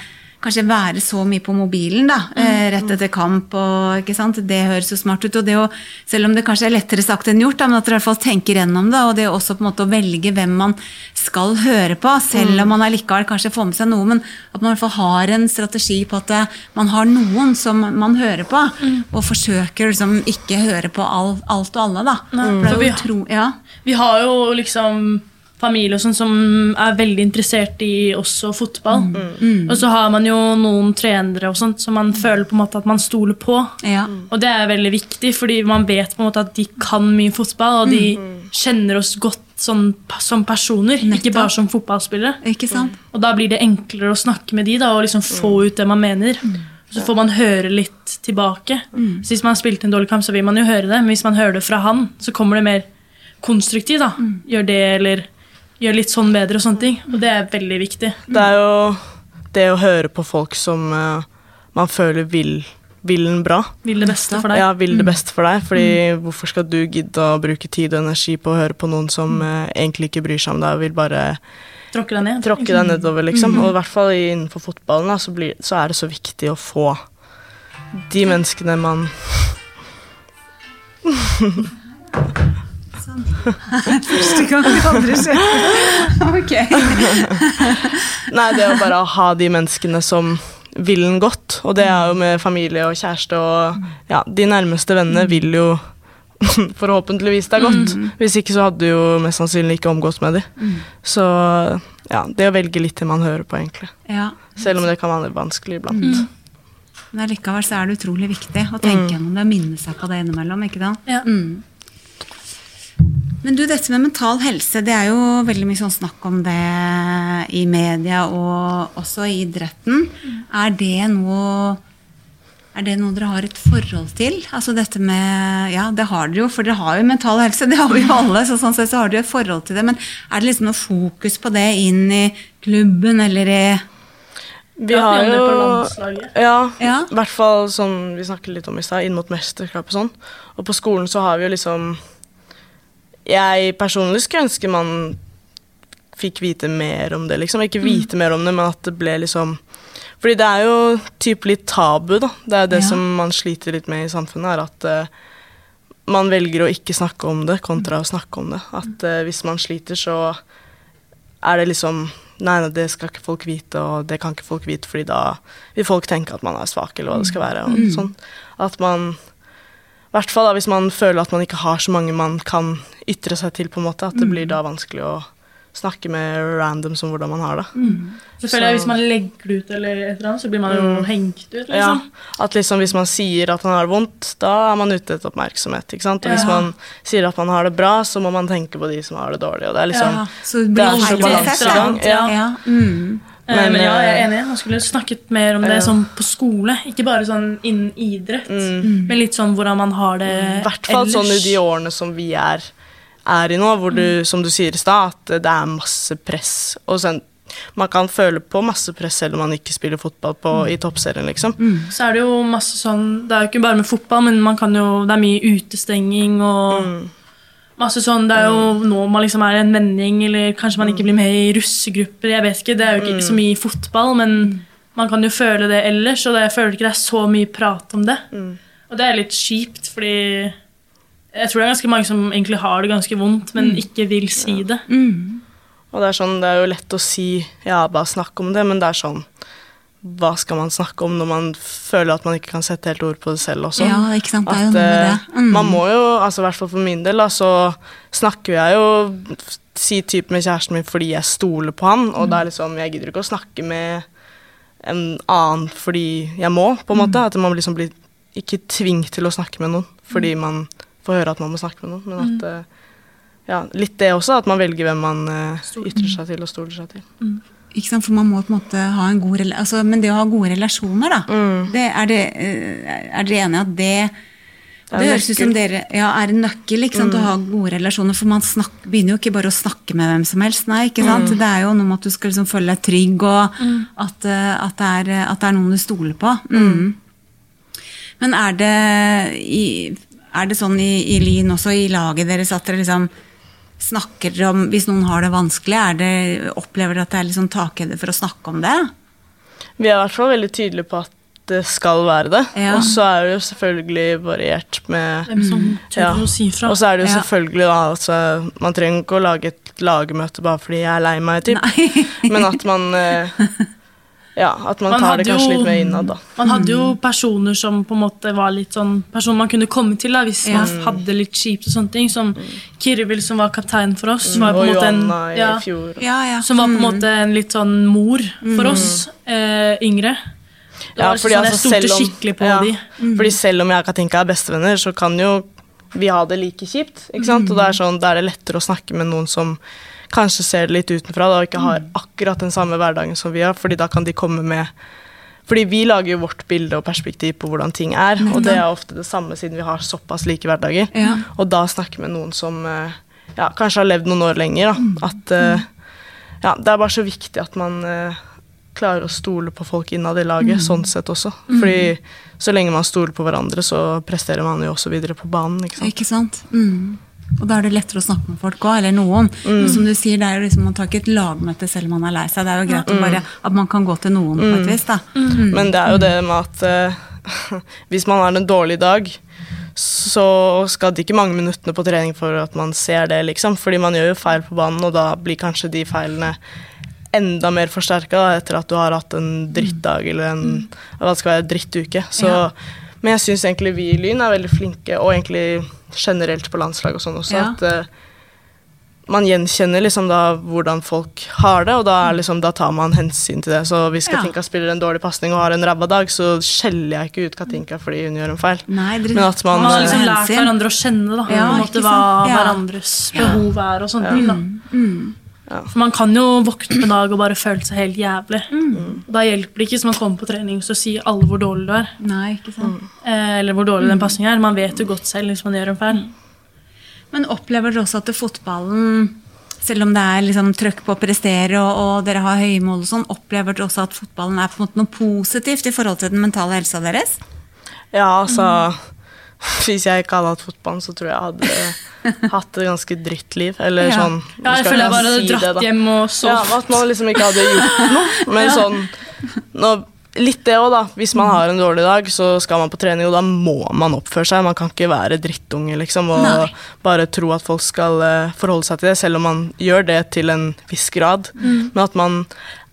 kanskje være så mye på mobilen da, mm. Eh, rett etter kamp. Og, ikke sant? Det høres jo smart ut. og det å, Selv om det kanskje er lettere sagt enn gjort, da, men at dere i hvert fall tenker gjennom det. Og det også på en måte å velge hvem man skal høre på, selv om mm. man allikevel kanskje får med seg noe. Men at man i hvert fall har en strategi på at eh, man har noen som man hører på. Mm. Og forsøker liksom ikke høre på alt og alle, da. For vi, tro, ja. vi har jo liksom familie og sånn som er veldig interessert i også fotball. Mm. Mm. Og så har man jo noen trenere og sånt som man føler på en måte at man stoler på. Ja. Og det er veldig viktig, fordi man vet på en måte at de kan mye fotball, og de mm. kjenner oss godt sånn, som personer, Nettopp. ikke bare som fotballspillere. Ikke sant? Og da blir det enklere å snakke med de da, og liksom få mm. ut det man mener. Mm. Så får man høre litt tilbake. Mm. Så hvis man har spilt en dårlig kamp, så vil man jo høre det. Men hvis man hører det fra han, så kommer det mer konstruktivt. da. Gjør det, eller gjøre litt sånn bedre og sånne ting. Og det er veldig viktig. Det er jo det å høre på folk som uh, man føler vil vil den bra. Vil det beste for deg. Ja, vil det mm. beste for deg. Fordi mm. hvorfor skal du gidde å bruke tid og energi på å høre på noen som uh, egentlig ikke bryr seg om deg og vil bare Tråkke deg ned. Tråkke deg nedover, liksom. Mm. Og i hvert fall innenfor fotballen da, så, blir, så, er det så viktig å få de menneskene man Sånn. Første gang, aldri skjer. ok. Nei, det å bare ha de menneskene som vil den godt, og det er jo med familie og kjæreste og ja, de nærmeste vennene vil jo forhåpentligvis det er godt. Mm. Hvis ikke så hadde du jo mest sannsynlig ikke omgått med dem. Mm. Så ja, det å velge litt til man hører på, egentlig. Ja. Selv om det kan være vanskelig iblant. Mm. Men likevel så er det utrolig viktig å tenke mm. gjennom det og minne seg på det innimellom. ikke sant? Ja. Mm. Men du, dette med mental helse, det er jo veldig mye sånn snakk om det i media og også i idretten. Er det noe er det noe dere har et forhold til? Altså dette med, ja, Det har dere jo, for dere har jo mental helse. Det har vi jo alle. så sånn sett så har dere et forhold til det. Men er det liksom noe fokus på det inn i klubben eller i vi har jo Ja, i hvert fall sånn vi snakket litt om i stad, inn mot mesterskap og sånn. Og på skolen så har vi jo liksom jeg personlig skulle ønske man fikk vite mer om det, liksom. Ikke mm. vite mm. mer om det, men at det ble liksom Fordi det er jo type litt tabu, da. Det er det ja. som man sliter litt med i samfunnet, er at uh, man velger å ikke snakke om det kontra å snakke om det. At uh, hvis man sliter, så er det liksom Nei, nei, det skal ikke folk vite, og det kan ikke folk vite, fordi da vil folk tenke at man er svak, eller hva det skal være. og mm. sånn. At man hvert fall hvis man føler at man ikke har så mange man kan ytre seg til, på en måte, at det blir mm. da vanskelig å snakke med randoms om hvordan man har det. Mm. Så føler jeg Hvis man legger det ut, eller et eller annet, så blir man jo mm. hengt ut. liksom. Ja, at liksom Hvis man sier at man har det vondt, da er man ute etter oppmerksomhet. ikke sant? Og ja. Hvis man sier at man har det bra, så må man tenke på de som har det dårlig. og det er liksom... Ja, så det blir det er så balansegang. Ja. ja. Mm. Eh, men, men, ja, jeg er eh, enig. Man skulle snakket mer om det sånn på skole. Ikke bare sånn innen idrett, mm. men litt sånn hvordan man har det ellers. I hvert fall sånn i de årene som vi er, er i nå, hvor du, mm. som du sier i stad, at det er masse press. Og sånn, man kan føle på masse press selv om man ikke spiller fotball på, mm. i toppserien, liksom. Mm. Så er det jo masse sånn Det er jo ikke bare med fotball, men man kan jo, det er mye utestenging og mm. Masse sånn, Det er jo mm. nå man liksom er en vending, eller kanskje man ikke mm. blir med i russegrupper. jeg vet ikke, Det er jo ikke mm. så mye i fotball, men man kan jo føle det ellers. Og jeg føler ikke det er så mye prat om det. Og det er litt kjipt, fordi Jeg tror det er ganske mange som egentlig har det ganske vondt, men mm. ikke vil si det. Mm. Og det er sånn, det er jo lett å si ja, bare snakk om det, men det er sånn hva skal man snakke om når man føler at man ikke kan sette helt ord på det selv også? Ja, ikke sant, det er jo noe. Eh, mm. Man må jo, altså i hvert fall for min del, da, så snakker jeg jo si type med kjæresten min fordi jeg stoler på han, og mm. det er liksom, jeg gidder ikke å snakke med en annen fordi jeg må, på en måte. Mm. At man liksom blir ikke tvunget til å snakke med noen fordi mm. man får høre at man må snakke med noen, men at mm. Eh, ja, litt det også, at man velger hvem man uh, ytrer seg til og stoler seg til. For man må på en måte ha en god altså, Men det å ha gode relasjoner, da. Mm. Det, er, det, eh, er dere enige at det det, det høres ut som dere ja, er en nøkkel ikke sant, mm. å ha gode relasjoner. For man snak, begynner jo ikke bare å snakke med hvem som helst. Nei, ikke sant? Mm. Det er jo noe med at du skal liksom føle deg trygg, og mm. at, eh, at, det er, at, det er, noen du stoler på. Mm. Mm. Men er det, i, er det sånn i, i Lyn også, i laget deres, at dere liksom snakker om Hvis noen har det vanskelig, det, opplever dere at det er liksom takhøyde for å snakke om det? Vi er i hvert fall veldig tydelige på at det skal være det. Ja. Og så er det jo selvfølgelig variert med Hvem som tør ja. å si fra. Og så er det jo selvfølgelig da altså, Man trenger ikke å lage et lagmøte bare fordi jeg er lei meg, typ. Men at man eh, ja, at man, man tar det kanskje jo, litt mer innad, da. Man hadde jo mm. personer som på en måte var litt sånn Personer man kunne komme til da, hvis ja. man hadde litt kjipt og sånne ting. Som mm. Kirvil, som var kaptein for oss. Som var på en måte en, ja, ja, ja. Som var på en mm. måte en litt sånn mor for oss eh, yngre. Ja, fordi sånn, altså, selv om, ja, mm. fordi selv om jeg og Katinka er bestevenner, så kan jo vi ha det like kjipt. ikke sant? Mm. Og det er sånn, da er det lettere å snakke med noen som kanskje ser det litt utenfra da, og ikke har mm. akkurat den samme hverdagen som vi har, fordi da kan de komme med fordi vi lager jo vårt bilde og perspektiv på hvordan ting er, og det er ofte det samme siden vi har såpass like hverdager. Ja. Og da snakke med noen som eh, ja, kanskje har levd noen år lenger, da. Mm. At uh, ja, det er bare så viktig at man uh, klarer å stole på folk innad i laget, mm. sånn sett også. Fordi så lenge man stoler på hverandre, så presterer man jo også videre på banen, ikke sant. Ikke sant? Mm. Og da er det lettere å snakke med folk òg, eller noen. Mm. Men som du sier, det er jo liksom, Man tar ikke et lagmøte selv om man er lei seg. Det er jo greit mm. bare, at man kan gå til noen mm. på et mm. vis. da. Mm. Men det er jo det med at uh, hvis man har en dårlig dag, så skal det ikke mange minuttene på trening for at man ser det, liksom. Fordi man gjør jo feil på banen, og da blir kanskje de feilene enda mer forsterka etter at du har hatt en drittdag eller en hva det skal være, drittuke. Så, ja. Men jeg syns egentlig vi i Lyn er veldig flinke, og egentlig generelt på landslag og sånn også, ja. at uh, man gjenkjenner liksom da hvordan folk har det, og da, liksom, da, tar man hensyn til det. Så hvis Katinka ja. spiller en dårlig pasning og har en ræva dag, så skjeller jeg ikke ut Katinka fordi hun gjør en feil. Nei, Men at man, man har liksom lært hverandre å kjenne da, ja, måte, hva hverandres behov er og sånne ting. da. Mm. For man kan jo våkne en dag og bare føle seg helt jævlig. Mm. Da hjelper det ikke hvis man kommer på trening og sier alle hvor dårlig du er. Nei, ikke sant. Mm. Eh, eller hvor dårlig mm. den pasningen er. Man vet jo godt selv hvis man gjør en feil. Men opplever dere også at fotballen, selv om det er liksom trøkk på å prestere og, og, dere har høye mål og sånn, opplever dere også at fotballen er på en måte noe positivt i forhold til den mentale helsa deres? Ja, altså Hvis jeg ikke hadde hatt fotballen, så tror jeg jeg hadde hatt et ganske drittliv. Eller ja. sånn Ja, jeg føler jeg bare hadde si dratt det, hjem og sovet. Ja, at man liksom ikke hadde gjort noe. Men ja. sånn nå, Litt det òg, da. Hvis man har en dårlig dag, så skal man på trening, og da må man oppføre seg. Man kan ikke være drittunge, liksom, og Nei. bare tro at folk skal uh, forholde seg til det, selv om man gjør det til en viss grad. Mm. Men at man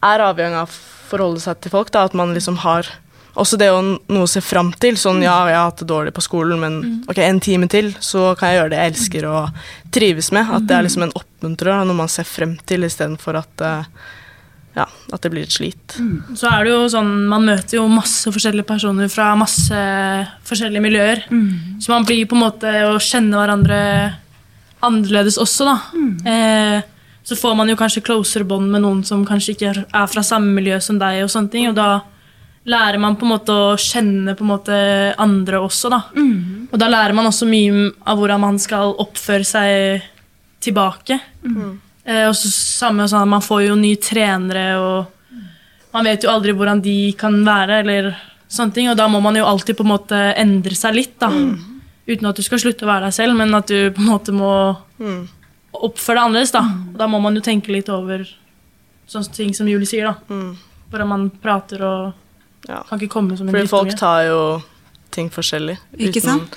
er avhengig av å forholde seg til folk, da. At man liksom har også det å noe å se fram til. Sånn ja, jeg har hatt det dårlig på skolen, men mm. ok, en time til, så kan jeg gjøre det jeg elsker og trives med. At det er liksom en oppmuntrer, noe man ser frem til, istedenfor at uh, ja, at det blir et slit. Mm. Så er det jo sånn, Man møter jo masse forskjellige personer fra masse forskjellige miljøer. Mm. Så man blir på en måte å kjenne hverandre annerledes også, da. Mm. Eh, så får man jo kanskje closere bånd med noen som kanskje ikke er fra samme miljø som deg, og sånne ting, og da lærer man på en måte å kjenne på en måte andre også. Da. Mm. Og da lærer man også mye av hvordan man skal oppføre seg tilbake. Mm. Eh, og så samme sånn Man får jo nye trenere, og man vet jo aldri hvordan de kan være. eller sånne ting, Og da må man jo alltid på en måte endre seg litt. da. Mm. Uten at du skal slutte å være deg selv, men at du på en måte må mm. oppføre deg annerledes. Da. Og da må man jo tenke litt over sånne ting som Julie sier. da. Mm. Hvordan man prater og ja. Kan ikke komme som en Fordi folk tar jo ting forskjellig. Ikke sant?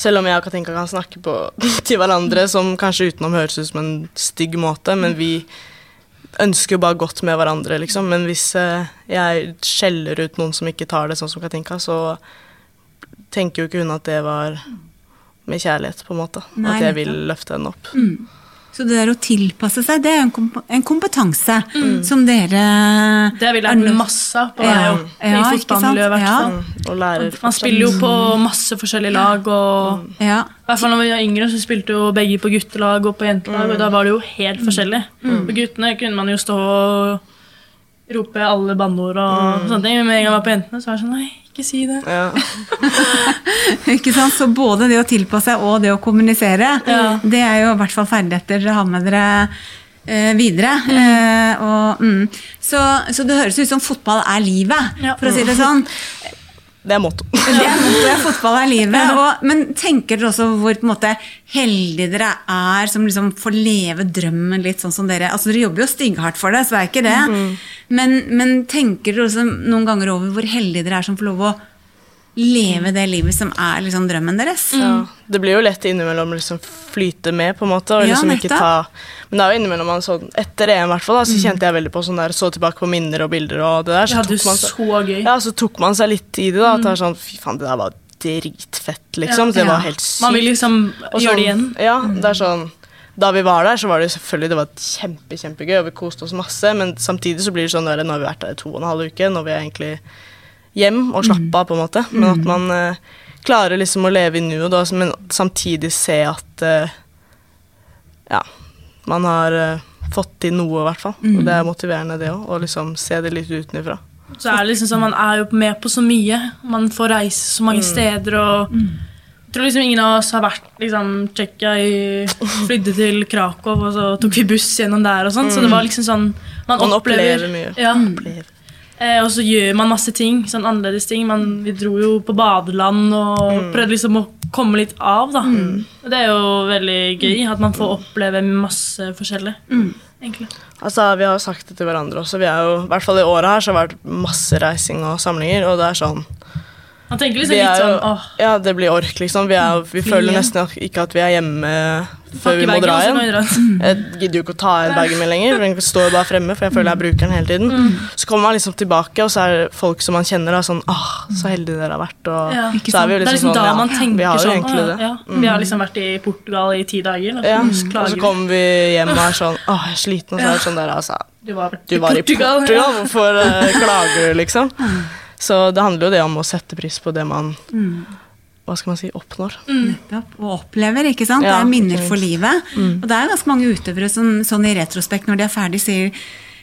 Selv om jeg og Katinka kan snakke på, til hverandre som kanskje utenom høres ut som en stygg måte, men vi ønsker jo bare godt med hverandre, liksom. Men hvis eh, jeg skjeller ut noen som ikke tar det sånn som Katinka, så tenker jo ikke hun at det var med kjærlighet, på en måte. Nei, at jeg vil løfte henne opp. Så det der å tilpasse seg, det er en, komp en kompetanse som dere Det har vi er lært nødt- masse av på Ja. vei. Ja, I fotballmiljøet, i hvert fall. Ja. Og Man spiller jo på masse forskjellige lag, og Ja. i hvert fall når vi var yngre, så spilte jo begge på guttelag og på jentelag, og da var det jo helt forskjellig. På guttene kunne man jo stå og rope alle banneord og sånne ting, men med en gang jeg var på jentene, så var jeg sånn Nei, ikke si det. Ja. Ikke sant? Så både det å tilpasse seg og det å kommunisere, Ja. det er jo i hvert fall ferdigheter dere har med dere eh, videre. Eh, og, mm. så, så det høres ut som fotball er livet, Ja. for å si det sånn. Det er motto. Det er fotball er livet. Og, men tenker dere også hvor på en måte, heldige dere er som liksom får leve drømmen litt sånn som dere Altså Dere jobber jo stygghardt for det, så det er ikke det. men, men tenker dere også noen ganger over hvor heldige dere er som får lov å leve det livet som er liksom drømmen deres? Ja. Det blir jo lett innimellom liksom flyte med, på en måte. Og Ja, liksom ikke ta Men det er jo innimellom man sånn Etter EM, i hvert fall, så kjente jeg veldig på sånn der Så tilbake på minner og bilder og det der. Så ja, tok man så gøy. ja, så tok man seg litt i det, da. At det er sånn Fy faen, det der var dritfett, liksom. Ja. Det var helt sykt. Man vil liksom sånn, gjøre det sånn- igjen. Ja, det er sånn da vi var der, så var det selvfølgelig det var kjempe, kjempegøy, og vi koste oss masse, men samtidig så blir det sånn der, nå har vi vært der i to og en halv uke, nå vi egentlig hjem og slappe av, på en måte. Men at man eh, klarer liksom å leve i nuet, men samtidig se at eh, ja, man har eh, fått til noe, i hvert fall. Og det er motiverende, det òg, å liksom se det litt utenfra. Så er det liksom sånn, Man er jo med på så mye. Man får reise så mange steder. og Jeg tror liksom ingen av oss har vært liksom, Tsjekkia i Flydde til Krakow, og så tok vi buss gjennom der. og sånn, Så det var liksom sånn Man, Man opplever, opplever mye. Ja, Opplever. Eh, Og så gjør man masse ting, sånn annerledes ting. Man, vi dro jo på badeland og prøvde liksom å komme litt av. da. Og Det er jo veldig gøy at man får oppleve masse forskjellig. egentlig. Altså, Vi har jo sagt det til hverandre også. Vi er jo, I hvert fall i året her så har det vært masse reising og samlinger, og det er sånn Man tenker liksom litt sånn åh, ja, det blir ork, liksom. Vi, er, vi føler nesten ikke at vi er hjemme før vi må dra og så kan igjen. Jeg gidder jo ikke å ta en bagen min lenger, den står bare fremme, for jeg føler jeg bruker den hele tiden. Mm. Så kommer man liksom tilbake, og så er det folk som man kjenner, da, sånn ah, så heldige dere har vært, og Ja. Så er vi jo liksom liksom sånn, man ja, vi har jo sånn egentlig «Å, det. ja, Vi har liksom vært i Portugal i ti dager, og så og så kommer vi hjem og er sånn Åh, jeg er sliten. Og så er det sånn der, altså Du var, Du var i Portugal, hvorfor uh, klager du, liksom? Så det handler jo det om å sette pris på det man Hva skal man si oppnår. Nettopp. Og opplever, ikke sant? Ja, det er minner for livet. livet. Og det er ganske mange utøvere som sånn i retrospekt, når de er ferdig, sier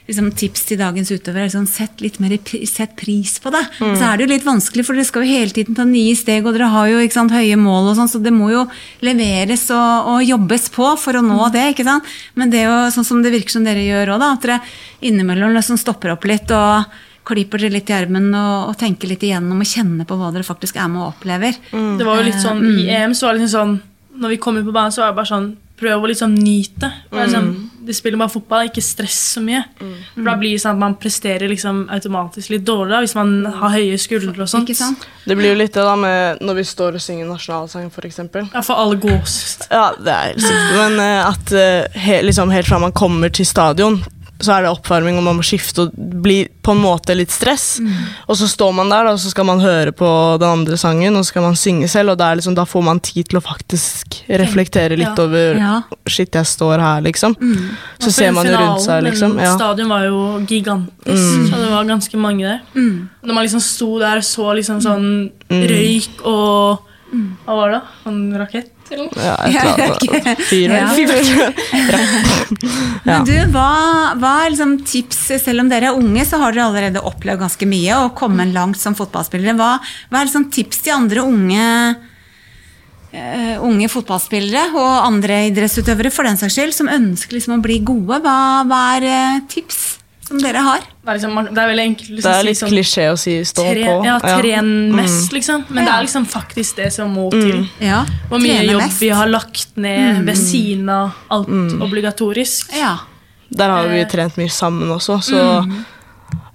liksom, tips til dagens utøvere. Sånn, sett litt mer sett pris på det. Og så er det jo litt vanskelig, for dere skal jo hele tiden ta nye steg, og dere har jo ikke sant, høye mål, og sånn, så det må jo leveres og, og jobbes på for å nå det. ikke sant? Men det er jo sånn som det virker som dere gjør òg, at dere innimellom liksom stopper opp litt og klipper dere litt i ermen og, og tenker litt igjennom og kjenner på hva dere faktisk er med og opplever. Det var jo litt sånn, I EM så var det liksom sånn Når vi kom ut på banen, så var det bare sånn Prøv å liksom nyte. Det sånn, Liksom, de spiller bare fotball, ikke stress så mye. For Da blir det sånn at man presterer liksom automatisk litt dårligere hvis man har høye skuldre og sånt. Ikke sant? Det blir jo litt det da med når vi står og synger nasjonalsang, f.eks. Ja, for alle gåsehud. Ja, det er helt sikkert. Men eh, at eh, he, liksom helt fra man kommer til stadion, så er det oppvarming, og man må skifte og bli på en måte litt stress. Og så står man der, da, og så skal man høre på den andre sangen, og så skal man synge selv, og det er liksom, da får man tid til å faktisk reflektere litt Ja. over Ja. Shit, jeg står her, liksom. Så ser man jo rundt seg, liksom. Ja. Stadion var jo gigantisk, så det var ganske mange der. Mm. Når man liksom sto der og så liksom sånn røyk og Hva var det? Sånn rakett? Eller? noe? Ja, et eller annet. Fyr, Ja. Ja. Men du, hva, hva er liksom tips, selv om dere er unge, så har dere allerede opplevd ganske mye og kommet langt som fotballspillere. Hva, hva er liksom tips til andre unge, uh, unge fotballspillere og andre idrettsutøvere for den saks skyld, som ønsker liksom å bli gode? Hva, hva er uh, tips som dere har? Det er, liksom, det er veldig enkelt Det liksom, er litt si sånn klisjé å si 'stå tre, på'. Ja, tren ja. mest, liksom. Men det er liksom faktisk det som må til. Ja, Hvor mye trene jobb mest. vi har lagt ned ved siden av alt obligatorisk. Ja. Der har vi trent mye sammen også, så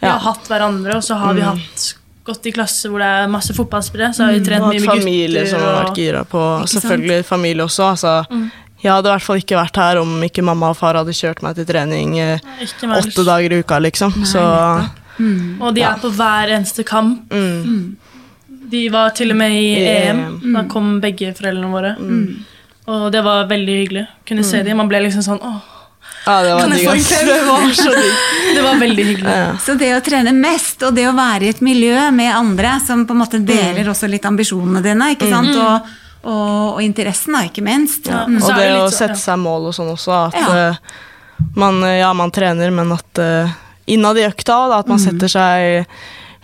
Vi ja. har hatt hverandre, og så har vi hatt gått i klasse hvor det er masse fotballspillere. Så har vi trent Og mye med gutter. familie som har vært gira på Selvfølgelig familie også. Altså, Jeg hadde i hvert fall ikke vært her om ikke mamma og far hadde kjørt meg til trening eh, åtte dager i uka, liksom. Så Og de er på hver eneste kamp. mm, De var til og med i EM. EM. Da kom begge foreldrene våre. Og det var veldig hyggelig. Kunne se dem. Man ble liksom sånn åh, ja, det var? Det var. Det var veldig hyggelig. Ja. Så det å trene mest, og det å være i et miljø med andre som på en måte deler også litt ambisjonene dine, ikke sant? Og, og, og interessen, da, ikke minst. Ja. Mm. Og det det å sette seg mål og sånn også, at Ja. eh, man, eh, ja, man trener, men at uh, innad i økta da, at man setter seg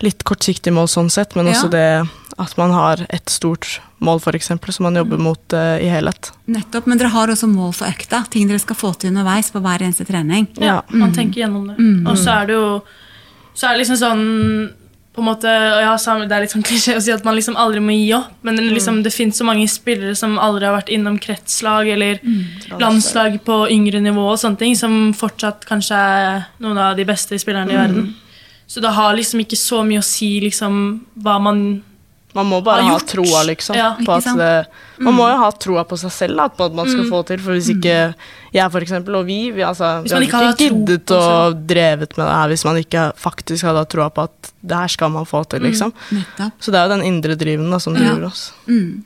litt kortsiktig mål sånn sett, men Ja. også det at man har et stort mål, for eksempel, som man jobber mot uh, i helhet. Nettopp, men dere har også mål for økta. Ting dere skal få til underveis på hver eneste trening. Ja, man tenker gjennom det. Og så er det jo Så er det liksom sånn på en måte, og ja, Det er litt sånn klisjé å si at man liksom aldri må gi opp, men liksom, det fins så mange spillere som aldri har vært innom kretslag eller landslag. på yngre nivå og sånne ting, som fortsatt kanskje er noen av de beste spillerne i verden. Så det har liksom ikke så mye å si liksom hva man Man må bare ha troa, liksom. Ja, på at det, man må jo ha troa på seg selv, da, på at man skal Mm. få til. For hvis ikke jeg, for eksempel, og vi, vi, altså, vi hadde ikke ikke giddet og drevet med det her hvis man ikke faktisk hadde hatt troa på at det her skal man få til, liksom. Mm. Så det er jo den indre driven da, som Mm. Ja. driver oss. Mm.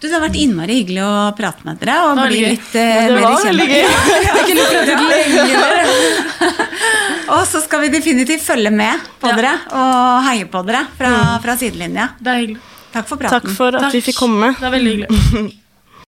Du, det har vært innmari hyggelig å prate med dere og bli litt uh, mer eh, Det var kjent. veldig gøy. Jeg kunne pratet lenge. Og så skal vi definitivt følge med på Ja. dere og heie på dere fra, fra sidelinja. Det er hyggelig. Takk for praten. Takk for at Takk. vi fikk komme. Det er veldig hyggelig.